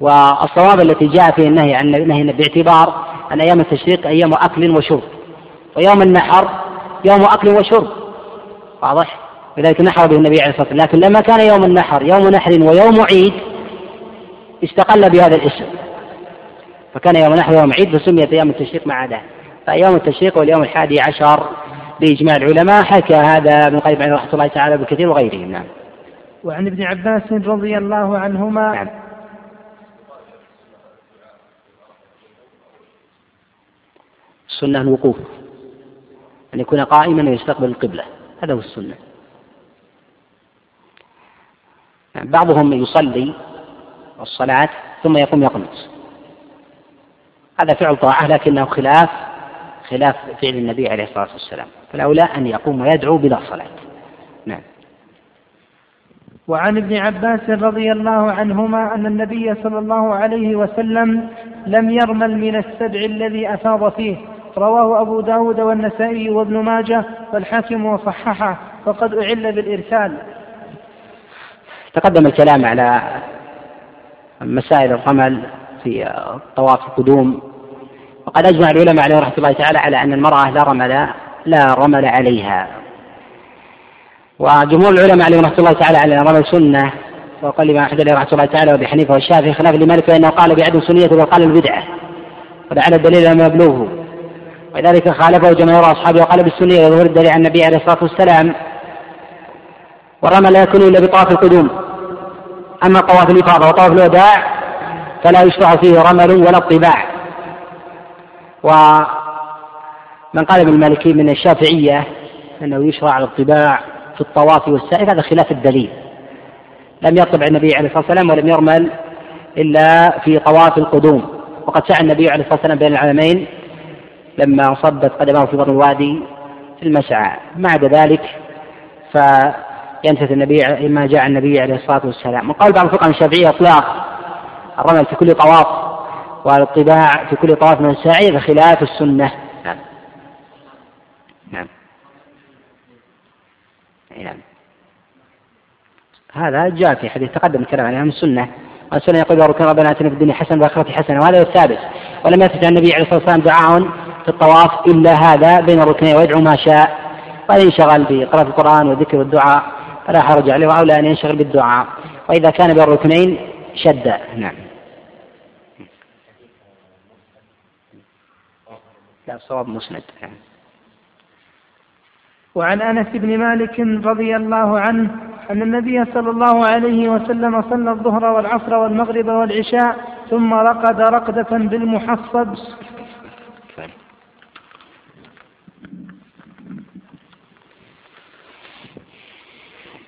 والصواب التي جاء فيه النهي عن النهي باعتبار أن أيام التشريق أيام أكل وشرب. ويوم النحر يوم أكل وشرب. واضح؟ لذلك نحر به النبي عليه الصلاة والسلام. لكن لما كان يوم النحر يوم نحر ويوم عيد استقل بهذا الاسم. فكان يوم النحر يوم عيد فسميت أيام التشريق مع ذلك. فأيام التشريق واليوم الحادي عشر بإجماع العلماء. حكى هذا ابن القيم رحمة الله تعالى بكثير وغيرهم. نعم. وعن ابن عباس رضي الله عنهما نعم. السنة الوقوف. أن يكون قائما ويستقبل القبلة. هذا هو السنة. نعم. بعضهم يصلي الصلاة ثم يقوم يقنط. هذا فعل طاعة لكنه خلاف. خلاف فعل النبي عليه الصلاة والسلام. فالأولى أن يقوم ويدعو بلا صلاة. نعم. وعن ابن عباس رضي الله عنهما أن النبي صلى الله عليه وسلم لم يرمل من السبع الذي أفاض فيه. رواه أبو داود والنسائي وابن ماجه والحاكم وصححه وقد أعل بالإرسال. تقدم الكلام على مسائل الرمل في طواف القدوم وقد أجمع العلماء عليه رحمة الله تعالى على أن المرأة لا رمل لا رمل عليها. وجمهور العلماء عليهم رحمة الله تعالى على الرمل سنة وقال الإمام أحمد رحمة الله تعالى وأبي حنيفة والشافعي خلاف لمالك فإنه قال بعدم سنية وقال البدعة ولعل الدليل لم يبلغه. ولذلك خالفه جماهير أصحابه وقال بالسنية وظهور الدليل عن النبي عليه الصلاة والسلام. والرمل لا يكون إلا بطواف القدوم. أما طواف الإفاضة وطواف الوداع فلا يشرع فيه رمل ولا اطباع ومن قال بالمالكي من الشافعية أنه يشرع الاطباع في الطواف والسائر هذا خلاف الدليل. لم يطبع النبي عليه الصلاة والسلام ولم يرمل إلا في طواف القدوم. وقد سعى النبي عليه الصلاة والسلام بين العالمين لما صبت قدمه في بطن الوادي في المسعى. ما عدا ذلك ف ينتهي النبي ما جاء النبي عليه الصلاة والسلام. وقال بعض الفقهاء الشافعية إطلاق الرمل في كل طواف والطباع في كل طواف من السعي خلاف السنة. نعم. نعم. نعم. هذا جاء في حديث تقدم الكلام عليه من السنة. والسنة يقول ركن ربنا اتنا في الدنيا حسنة والآخرة حسنة وهذا هو الثابت. ولم يثبت عن النبي عليه الصلاة والسلام دعاء في الطواف إلا هذا بين الركنين ويدعو ما شاء. ولا ينشغل بقراءة القرآن والذكر والدعاء فلا حرج عليه وأولى أن ينشغل بالدعاء. وإذا كان بين الركنين شد. نعم. لا صواب مسند. نعم وعن أنس بن مالك رضي الله عنه أن النبي صلى الله عليه وسلم صلى الظهر والعصر والمغرب والعشاء ثم رقد رقدة بالمحصب.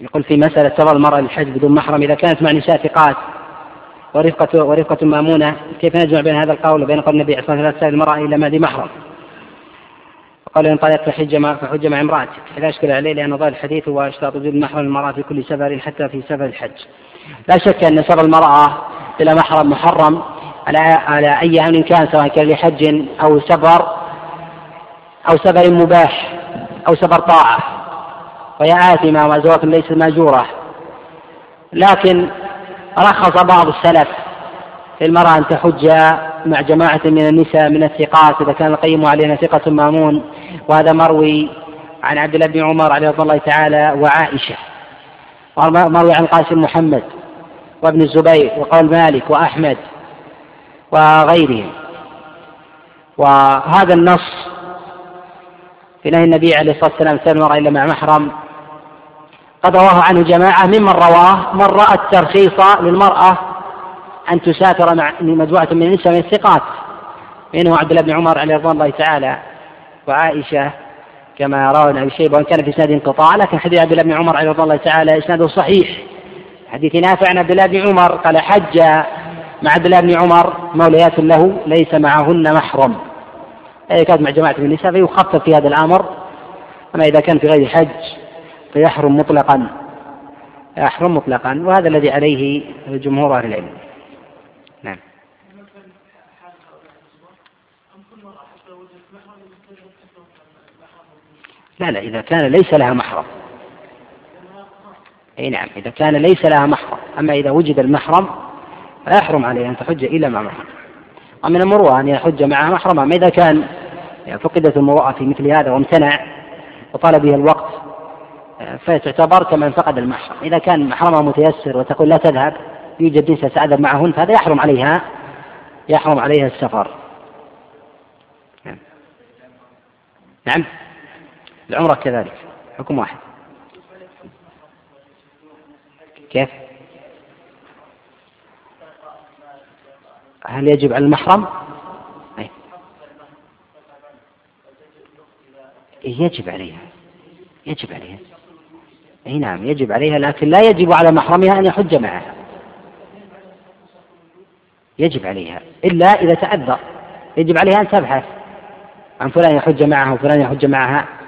يقول في مسألة سفر المرأة للحج بدون محرم إذا كانت مع نساء ثقات ورفقة ورفقة مأمونة كيف نجمع بين هذا القول وبين قول النبي صلى الله عليه وسلم المرأة إلا ما ذي محرم؟ قال إن طلعت فحج مع فحج مع امرأتك. لا أشكل عليه لأن ظاهر الحديث هو اشتراط وجود محرم المرأة في كل سفر حتى في سفر الحج. لا شك أن سفر المرأة بلا محرم محرم على على أي أمر كان سواء كان لحج أو سفر أو سفر مباح أو سفر طاعة. وهي آثمة ومأجورة ليست مأجورة. لكن رخص بعض السلف للمرأة أن تحج مع جماعة من النساء من الثقات إذا كان القيم علينا ثقة مأمون. وهذا مروي عن عبد الله بن عمر عليه الله تعالى وعائشة. مروي عن قاسم محمد وابن الزبير وقول مالك وأحمد وغيرهم. وهذا النص في نهي النبي عليه الصلاة والسلام المرأة إلا مع محرم. قد رواه عنه جماعة ممن رواه من رأى الترخيص للمرأة أن تسافر مع مجموعة من النساء من الثقات. منه عبد الله بن عمر عليه رضوان الله تعالى وعائشة كما روى أبي شيبة وإن كان في إسناد انقطاع لكن حديث عبد الله بن عمر عليه رضوان الله تعالى إسناده صحيح. حديث نافع عن عبد الله بن عمر قال حج مع عبد الله بن عمر موليات له ليس معهن محرم. أي كانت مع جماعة من النساء فيخفف في هذا الأمر أما إذا كان في غير حج فيحرم مطلقا. يحرم مطلقا وهذا الذي عليه جمهور أهل العلم نعم لا لا إذا كان ليس لها محرم. أي نعم إذا كان ليس لها محرم. أما إذا وجد المحرم فيحرم عليها أن تحج إلا مع محرم. ومن المروءة أن يحج معها محرم. أما إذا كان فقدت المروءة في مثل هذا وامتنع وطال به الوقت فتعتبر كمن فقد المحرم. إذا كان محرمها متيسر وتقول لا تذهب يوجد نساء سأذهب معهن فهذا يحرم عليها يحرم عليها السفر. نعم. العمرة كذلك حكم واحد. كيف؟ هل يجب على المحرم؟ أي. يجب عليها يجب عليها. أي نعم يجب عليها لكن لا يجب على محرمها أن يحج معها. يجب عليها إلا إذا تعذر يجب عليها أن تبحث عن فلان يحج معها وفلان يحج معها.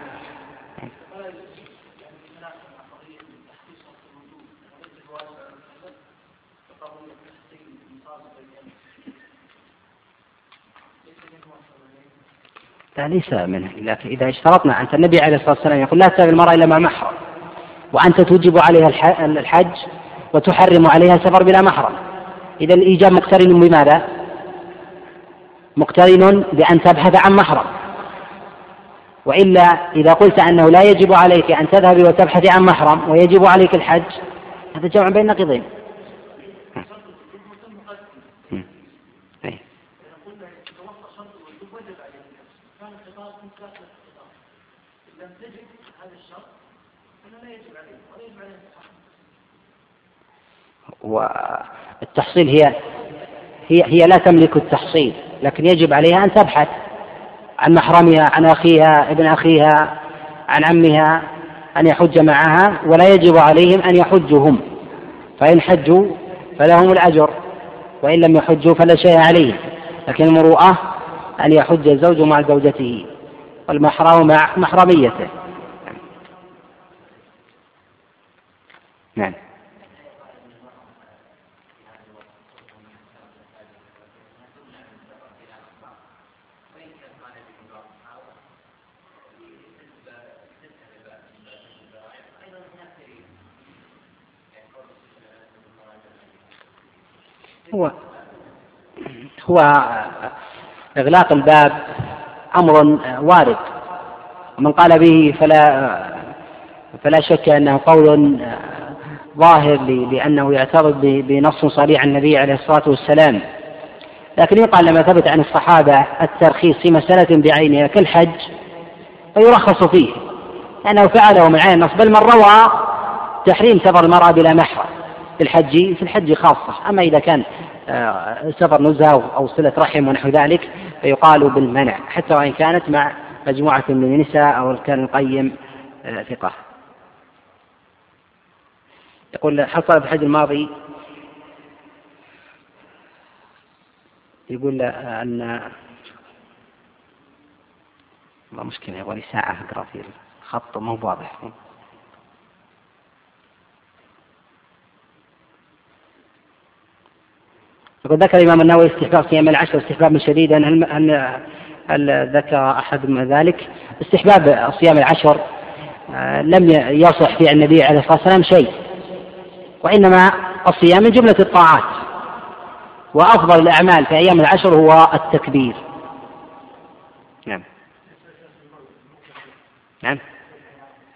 لا ليس منه. لكن إذا اشترطنا أنت النبي عليه الصلاة والسلام يقول لا تسافر المرأة إلا مع محرم وأنت توجب عليها الحج وتحرم عليها السفر بلا محرم. إذا الإيجاب مقترن بماذا؟ مقترن بأن تبحث عن محرم. وإلا إذا قلت أنه لا يجب عليك أن تذهبي وتبحثي عن محرم ويجب عليك الحج هذا جمع بين نقيضين. والتحصيل هي هي هي لا تملك التحصيل لكن يجب عليها أن تبحث عن محرمها عن أخيها ابن أخيها عن عمها أن يحج معها ولا يجب عليهم أن يحجوا هم فإن حجوا فلهم الأجر وإن لم يحجوا فلا شيء عليهم. لكن المروءة أن يحج الزوج مع زوجته والمحرم مع محرميته. نعم. هو هو إغلاق الباب أمر وارد. ومن قال به فلا فلا شك أنه قول ظاهر لأنه يعترض بنص صريح النبي عليه الصلاة والسلام. لكن يقال لما ثبت عن الصحابة الترخيص في مسألة بعينها كالحج فيرخص فيه. لأنه فعله من عين النص بل من روى تحريم سفر المرأة بلا محرم. في الحج في الحج خاصة. أما إذا كان آه، سفر نزهة أو صلة رحم ونحو ذلك فيقال بالمنع حتى وإن كانت مع مجموعة من النساء أو كان القيم آه، ثقة. يقول حصل في الحج الماضي يقول أن والله مشكلة يبغى لي ساعة أقرأ في الخط مو واضح. يقول ذكر الإمام النووي استحباب صيام العشر استحبابا شديدا هل هل ذكر أحد من ذلك؟ استحباب صيام العشر آه، لم يصح في النبي عليه الصلاة والسلام شيء. وإنما الصيام من جملة الطاعات. وأفضل الأعمال في أيام العشر هو التكبير. نعم. نعم.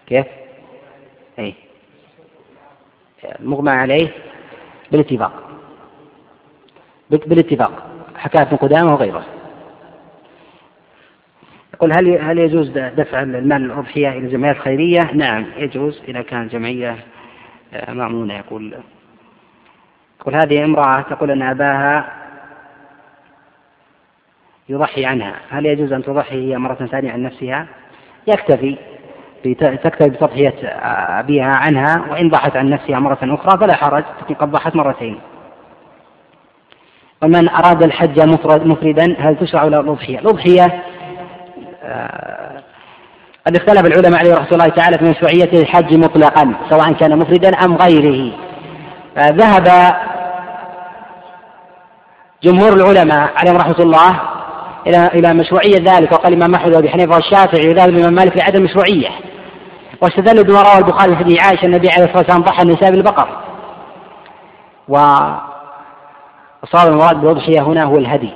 كيف؟ أي. المغمى عليه بالاتفاق. بالاتفاق حكاية ابن قدامة وغيره. يقول هل هل يجوز دفع المال الأضحية إلى الجمعيات الخيرية؟ نعم يجوز إذا كان جمعية آه، مأمونة يقول. يقول هذه امرأة تقول أن أباها يضحي عنها. هل يجوز أن تضحي هي مرة ثانية عن نفسها؟ يكتفي تكتفي بتضحية أبيها عنها وإن ضحت عن نفسها مرة أخرى فلا حرج تكون قد ضحت مرتين. ومن أراد الحج مفرد مفردا هل تشرع له الأضحية؟ الأضحية آه قد اختلف العلماء عليه رحمة الله تعالى في مشروعية الحج مطلقا سواء كان مفردا أم غيره. آه ذهب جمهور العلماء عليهم رحمة الله إلى إلى مشروعية ذلك وقال الإمام أحمد وأبي حنيفة والشافعي وذهب الإمام مالك لعدم المشروعية. واستدلوا بما روى البخاري في حديث عائشة النبي عليه الصلاة والسلام ضحى النساء بالبقر وصار المراد بالأضحية هنا هو الهدي.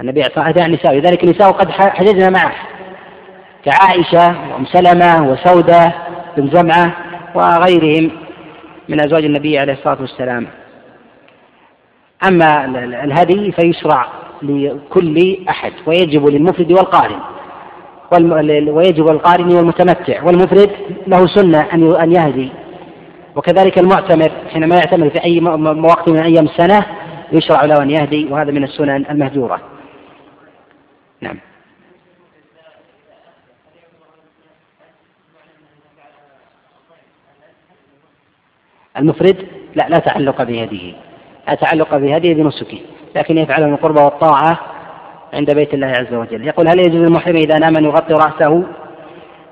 النبي والسلام النساء لذلك النساء قد حجزنا معه. كعائشة وأم سلمة وسودة بن زمعة وغيرهم من أزواج النبي عليه الصلاة والسلام. أما الهدي فيشرع لكل أحد ويجب للمفرد والقارن. ويجب القارن والمتمتع. والمفرد له سنة أن يهدي. وكذلك المعتمر حينما يعتمر في أي وقت من أيام السنة يشرع له أن يهدي وهذا من السنن المهجورة. نعم. المفرد لا لا تعلق بهديه. لا تعلق بهديه بنسكه لكن يفعله من القربى والطاعة عند بيت الله عز وجل. يقول هل يجوز للمحرم إذا نام أن يغطي رأسه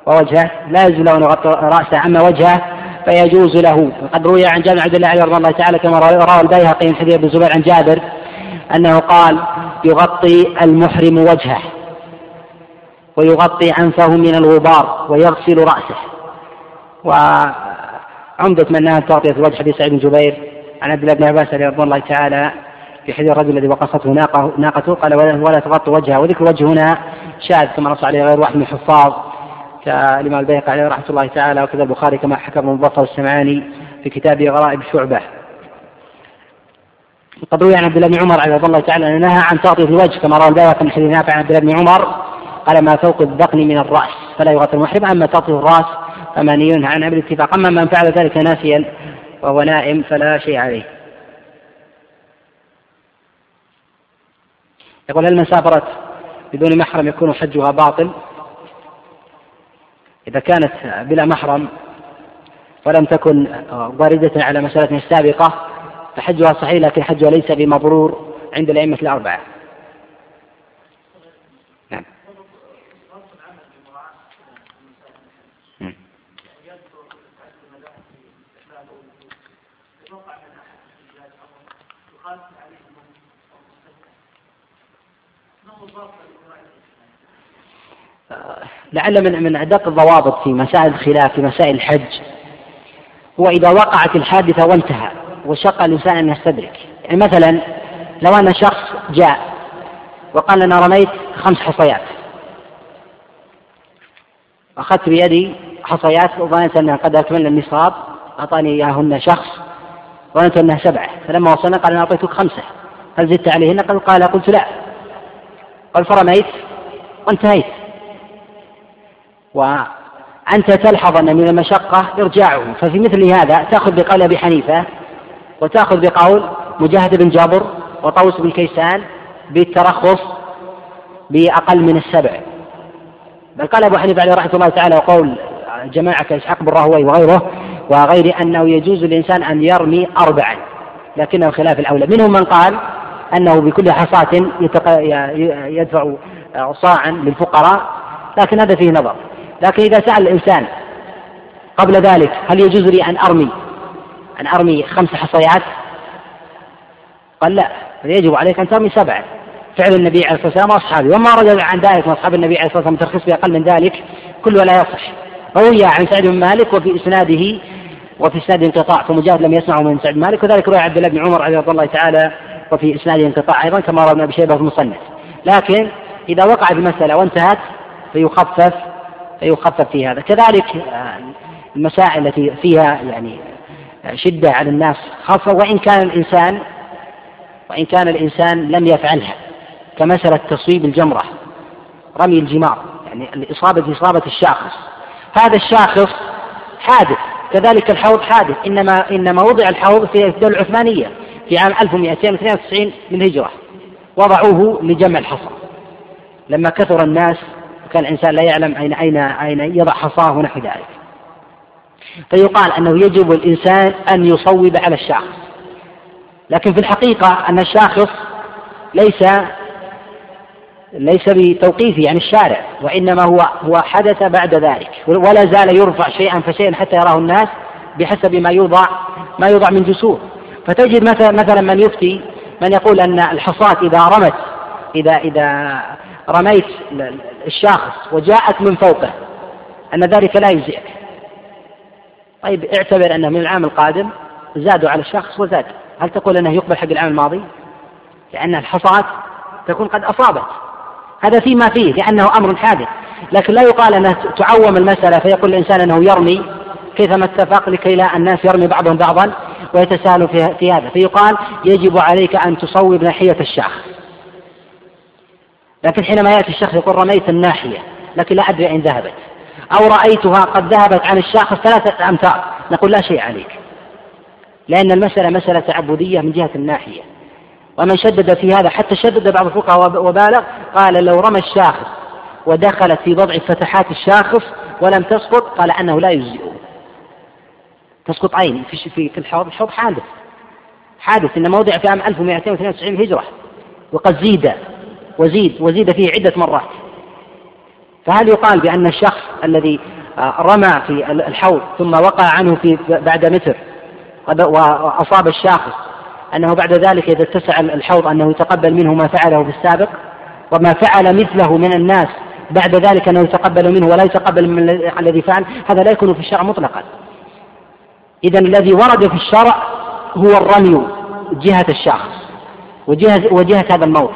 ووجهه؟ لا يجوز له أن يغطي رأسه أما وجهه فيجوز له. وقد روي عن جابر عبد الله رضي الله تعالى كما روى البيهقي من حديث ابن زبير عن جابر أنه قال يغطي المحرم وجهه ويغطي أنفه من الغبار ويغسل رأسه. وعمدة من نهى تغطية الوجه حديث سعيد بن جبير عن عبد الله بن عباس رضي الله تعالى في حديث الرجل الذي وقصته ناقته قال ولا تغطي وجهه. وذكر وجه هنا شاذ كما نص عليه غير واحد من الحفاظ. كالإمام البيهقي عليه رحمة الله تعالى وكذا البخاري كما حكى ابن مظفر السمعاني في كتابه غرائب شعبة. قد روي عن عبد الله بن عمر رضي الله تعالى أنه نهى عن تغطية الوجه كما روى البيهقي من حديث نافع عن عبد الله بن عمر قال ما فوق الذقن من الرأس فلا يغطي المحرم أما تغطية الرأس فمنهي عنها بالاتفاق أما من فعل ذلك ناسيا وهو نائم فلا شيء عليه. يقول هل من سافرت بدون محرم يكون حجها باطل؟ إذا كانت بلا محرم ولم تكن واردة على مسألة السابقة فحجها صحيح لكن حجها ليس بمبرور عند الأئمة الأربعة نعم لعل من من ادق الضوابط في مسائل الخلاف في مسائل الحج. هو اذا وقعت الحادثة وانتهى وشق الإنسان أن يستدرك. يعني مثلا لو أن شخص جاء وقال أنا رميت خمس حصيات. أخذت بيدي حصيات وظننت أنها قد اكملنا النصاب أعطاني إياهن شخص ظننت أنها سبعة. فلما وصلنا قال أنا أعطيتك خمسة. هل زدت عليهن؟ قال قال قلت لا. قال فرميت وانتهيت. وأنت تلحظ أن من المشقة إرجاعه. ففي مثل هذا تأخذ بقول أبي حنيفة وتأخذ بقول مجاهد بن جابر وطوس بن كيسان بالترخص بأقل من السبع. بل قال أبو حنيفة عليه رحمة الله تعالى وقول جماعة كإسحاق بن راهوي وغيره وغير أنه يجوز للإنسان أن يرمي أربعا لكنه خلاف الأولى. منهم من قال أنه بكل حصاة يدفع صاعا للفقراء لكن هذا فيه نظر. لكن إذا سأل الإنسان قبل ذلك هل يجوز لي أن أرمي أن أرمي خمس حصيات؟ قال لا يجب عليك أن ترمي سبعة فعل النبي عليه الصلاة والسلام وأصحابه. وما رجل عن ذلك من أصحاب النبي عليه الصلاة والسلام ترخيص بأقل من ذلك كله لا يصح. روي عن سعد بن مالك وفي إسناده وفي إسناد انقطاع فمجاهد لم يسمعه من سعد بن مالك. وذلك روي عبد الله بن عمر رضي الله تعالى وفي إسناده انقطاع أيضا كما روى ابن أبي شيبة في المصنف. لكن إذا وقعت المسألة وانتهت فيخفف فيخفف في هذا. كذلك آه، المسائل التي فيها يعني شدة على الناس خاصة وإن كان الإنسان وإن كان الإنسان لم يفعلها كمسألة تصويب الجمرة رمي الجمار يعني الإصابة إصابة الشاخص. هذا الشاخص حادث كذلك الحوض حادث إنما إنما وضع الحوض في الدولة العثمانية في عام 1292 للهجرة وضعوه لجمع الحصى. لما كثر الناس كان الإنسان لا يعلم أين أين أين يضع حصاه ونحو ذلك. فيقال أنه يجب الإنسان أن يصوب على الشاخص. لكن في الحقيقة أن الشاخص ليس ليس بتوقيفه عن الشارع وإنما هو هو حدث بعد ذلك ولا زال يرفع شيئا فشيئا حتى يراه الناس بحسب ما يوضع ما يوضع من جسور. فتجد مثلا مثلا من يفتي من يقول أن الحصاة إذا رمت إذا إذا رميت الشاخص وجاءت من فوقه أن ذلك لا يجزئك. طيب اعتبر أنه من العام القادم زادوا على الشخص وزاد. هل تقول أنه يقبل حق العام الماضي؟ لأن الحصاة تكون قد أصابت. هذا فيما فيه لأنه أمر حادث. لكن لا يقال أنه تعوم المسألة فيقول الإنسان أنه يرمي كيفما اتفق لكي لا الناس يرمي بعضهم بعضا ويتساهلوا في هذا. فيقال يجب عليك أن تصوب ناحية الشاخص. لكن حينما يأتي الشخص يقول رميت الناحية لكن لا أدري أين ذهبت. أو رأيتها قد ذهبت عن الشاخص ثلاثة أمتار. نقول لا شيء عليك. لأن المسألة مسألة تعبدية من جهة الناحية. ومن شدد في هذا حتى شدد بعض الفقهاء وبالغ قال لو رمى الشاخص ودخلت في بضع فتحات الشاخص ولم تسقط قال أنه لا يجزئه. تسقط عين في في الحوض الحوض حادث. حادث إنما وضع في عام 1292 هجرة. وقد زيد. وزيد وزيد فيه عدة مرات. فهل يقال بأن الشخص الذي آه، رمى في الحوض ثم وقع عنه في بعد متر وأصاب الشاخص أنه بعد ذلك إذا اتسع الحوض أنه يتقبل منه ما فعله في السابق وما فعل مثله من الناس بعد ذلك أنه يتقبل منه ولا يتقبل من الذي فعل هذا لا يكون في الشرع مطلقا. إذا الذي ورد في الشرع هو الرمي جهة الشخص وجهة, وجهة هذا الموت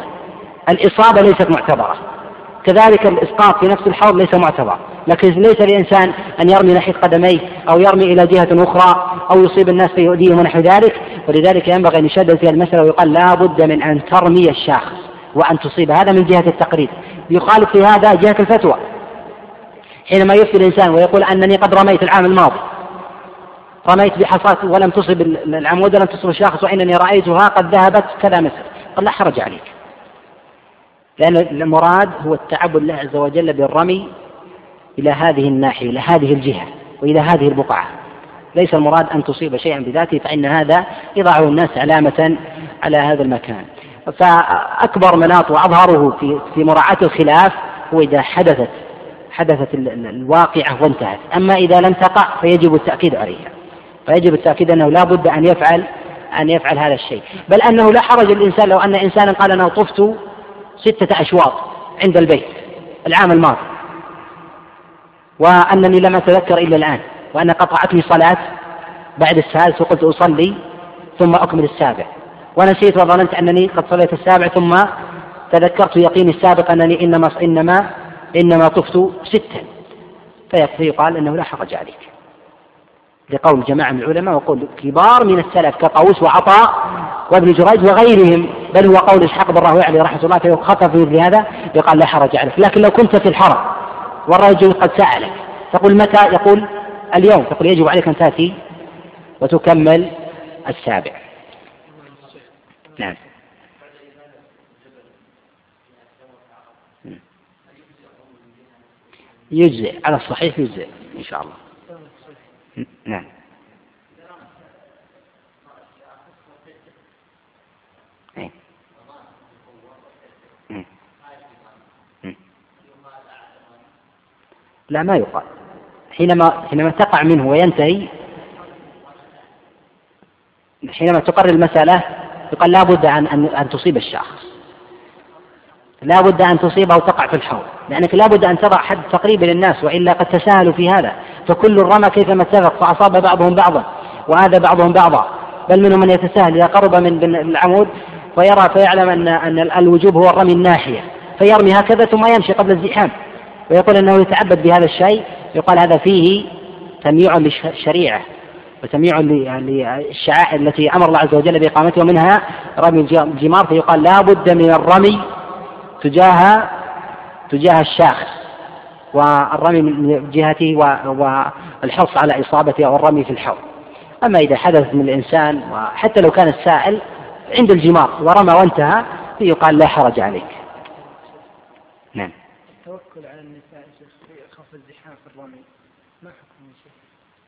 الإصابة ليست معتبرة. كذلك الإسقاط في نفس الحوض ليس معتبر. لكن ليس للإنسان أن يرمي ناحية قدميه أو يرمي إلى جهة أخرى أو يصيب الناس فيؤذيهم ونحو ذلك. ولذلك ينبغي أن يشدد في المسألة ويقال لا بد من أن ترمي الشاخص وأن تصيب. هذا من جهة التقريب يخالف في هذا جهة الفتوى. حينما يفتي الإنسان ويقول أنني قد رميت العام الماضي رميت بحصاة ولم تصب العمود ولم تصب الشاخص وإنني رأيتها قد ذهبت كذا مثل. قال لا حرج عليك. لأن المراد هو التعبد الله عز وجل بالرمي إلى هذه الناحية إلى هذه الجهة وإلى هذه البقعة. ليس المراد أن تصيب شيئا بذاته فإن هذا يضعه الناس علامة على هذا المكان. فأكبر مناط وأظهره في في مراعاة الخلاف هو إذا حدثت حدثت الواقعة وانتهت. أما إذا لم تقع فيجب التأكيد عليها. فيجب التأكيد أنه لا بد أن يفعل أن يفعل هذا الشيء. بل أنه لا حرج الإنسان لو أن إنسانا قال أنا طفت ستة أشواط عند البيت العام الماضي. وأنني لم أتذكر إلا الآن وأن قطعتني صلاة بعد السادس وقلت أصلي ثم أكمل السابع. ونسيت وظننت أنني قد صليت السابع ثم تذكرت يقيني السابق أنني إنما إنما إنما طفت ستا. فيقال أنه لا حرج عليك. لقول جماعة من العلماء وقول كبار من السلف كطاووس وعطاء وابن جريج وغيرهم. بل هو قول إسحاق بن راهوي عليه رحمة الله فيخفف خطف في هذا يقال لا حرج عليك. لكن لو كنت في الحرم والرجل قد سألك تقول متى؟ يقول اليوم. تقول يجب عليك أن تأتي وتكمل السابع. نعم. يجزئ. على الصحيح يجزئ إن شاء الله. نعم. إيه. لا ما يقال. حينما حينما تقع منه وينتهي حينما تقرر المسألة يقال لا بد أن أن تصيب الشخص لا بد أن تصيبه وتقع في الحوض لأنك لا بد أن تضع حد تقريبا للناس وإلا قد تساهلوا في هذا. فكل رمى كيفما اتفق فأصاب بعضهم بعضا وآذى بعضهم بعضا. بل منهم من يتساهل إذا قرب من العمود فيرى فيعلم أن أن الوجوب هو الرمي الناحية فيرمي هكذا ثم يمشي قبل الزحام. ويقول أنه يتعبد بهذا الشيء يقال هذا فيه تمييع للشريعة وتمييع للشعائر التي أمر الله عز وجل بإقامتها ومنها رمي الجمار فيقال لا بد من الرمي تجاه تجاه الشاخص. والرمي من جهته والحرص على إصابته أو الرمي في الحوض. أما إذا حدث من الإنسان وحتى لو كان السائل عند الجمار ورمى وانتهى يقال لا حرج عليك. نعم. التوكل على النساء في خوف الزحام في الرمي. ما حكمه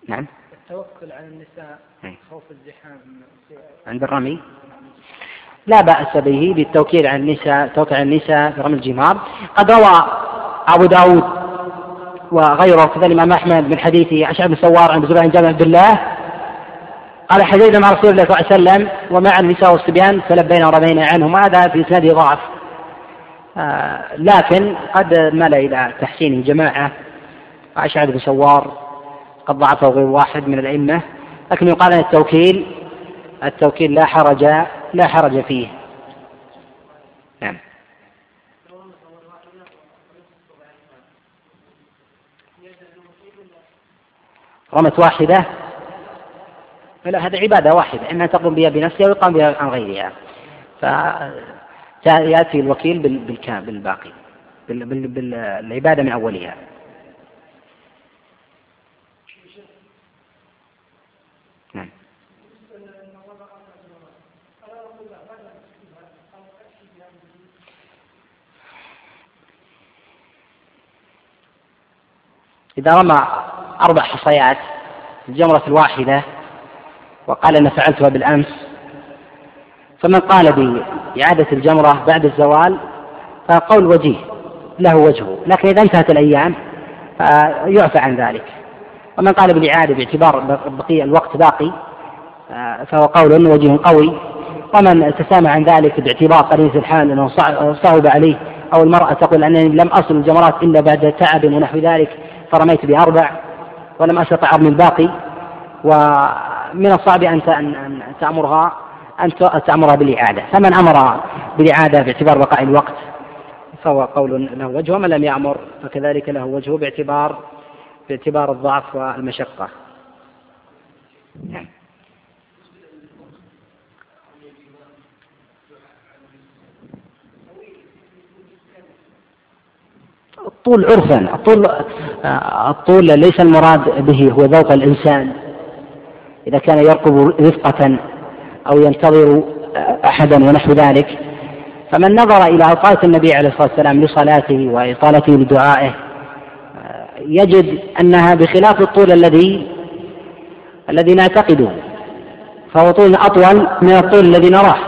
نعم. التوكل على النساء نعم. خوف الزحام. عند الرمي؟ لا بأس به بالتوكيل على النساء توكل على النساء في رمي الجمار. قد روى أبو داود وغيره كذا الإمام أحمد من حديث أشعب بن سوار عن زبير بن جابر عبد الله قال حجينا مع رسول الله صلى الله عليه وسلم ومع النساء والصبيان فلبينا ورمينا عنهم. هذا في إسناده ضعف. آه لكن قد مال إلى تحسين جماعة أشعب بن سوار قد ضعفه غير واحد من الأئمة لكن يقال أن التوكيل التوكيل لا حرج لا حرج فيه. نعم. رمت واحدة. لا هذا عبادة واحدة إما تقوم بها بنفسها أو يقام بها عن غيرها. فيأتي الوكيل بالباقي بالعبادة من أولها. إذا رمى أربع حصيات الجمرة الواحدة وقال أنا فعلتها بالأمس. فمن قال بإعادة الجمرة بعد الزوال فقول وجيه له وجهه. لكن إذا انتهت الأيام فيعفى عن ذلك. ومن قال بالإعادة باعتبار بقي الوقت باقي فهو قول وجه قوي. ومن تسامى عن ذلك باعتبار قرينة الحال أنه صعب عليه أو المرأة تقول أنني لم أصل الجمرات إلا بعد تعب ونحو ذلك فرميت بأربع. ولم أستطع أرمي الباقي ومن الصعب أن تأمرها أن تأمرها بالإعادة. فمن أمر بالإعادة باعتبار بقاء الوقت فهو قول له وجه ومن لم يأمر فكذلك له وجهه باعتبار باعتبار الضعف والمشقة. نعم. الطول عرفا. الطول الطول ليس المراد به هو ذوق الإنسان. إذا كان يركب رفقة أو ينتظر أحدا ونحو ذلك فمن نظر إلى أوقات النبي عليه الصلاة والسلام لصلاته وإطالته لدعائه يجد أنها بخلاف الطول الذي الذي نعتقده. فهو طول أطول من الطول الذي نراه.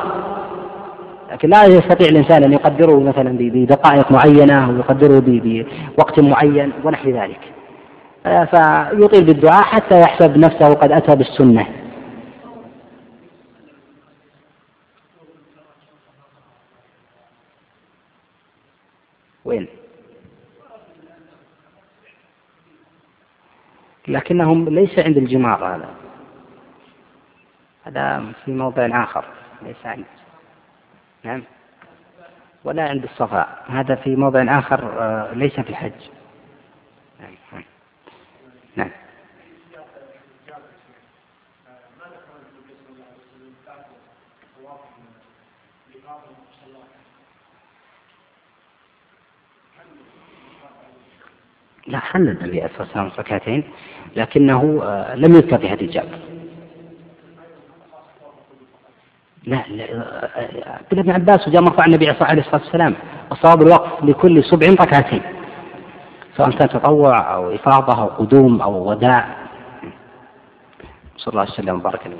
لكن لا يستطيع الإنسان أن يقدره مثلا بدقائق معينة أو يقدره بوقت معين ونحو ذلك. فيطيل بالدعاء حتى يحسب نفسه قد أتى بالسنة. وين؟ لكنهم ليس عند الجمار هذا. هذا في موضع آخر ليس عند نعم. ولا عند الصفا هذا في موضع آخر آه، ليس في الحج. نعم. نعم لا حل النبي عليه الصلاة والسلام ركعتين لكنه آه، لم يذكر في حديث جابر لا عبد الله بن عباس وجاء مرفوع النبي عليه الصلاه والسلام وصواب الوقف لكل سبع ركعتين سواء كان تطوع أو إفاضة أو قدوم أو وداع. صلى الله عليه وسلم وبارك عليه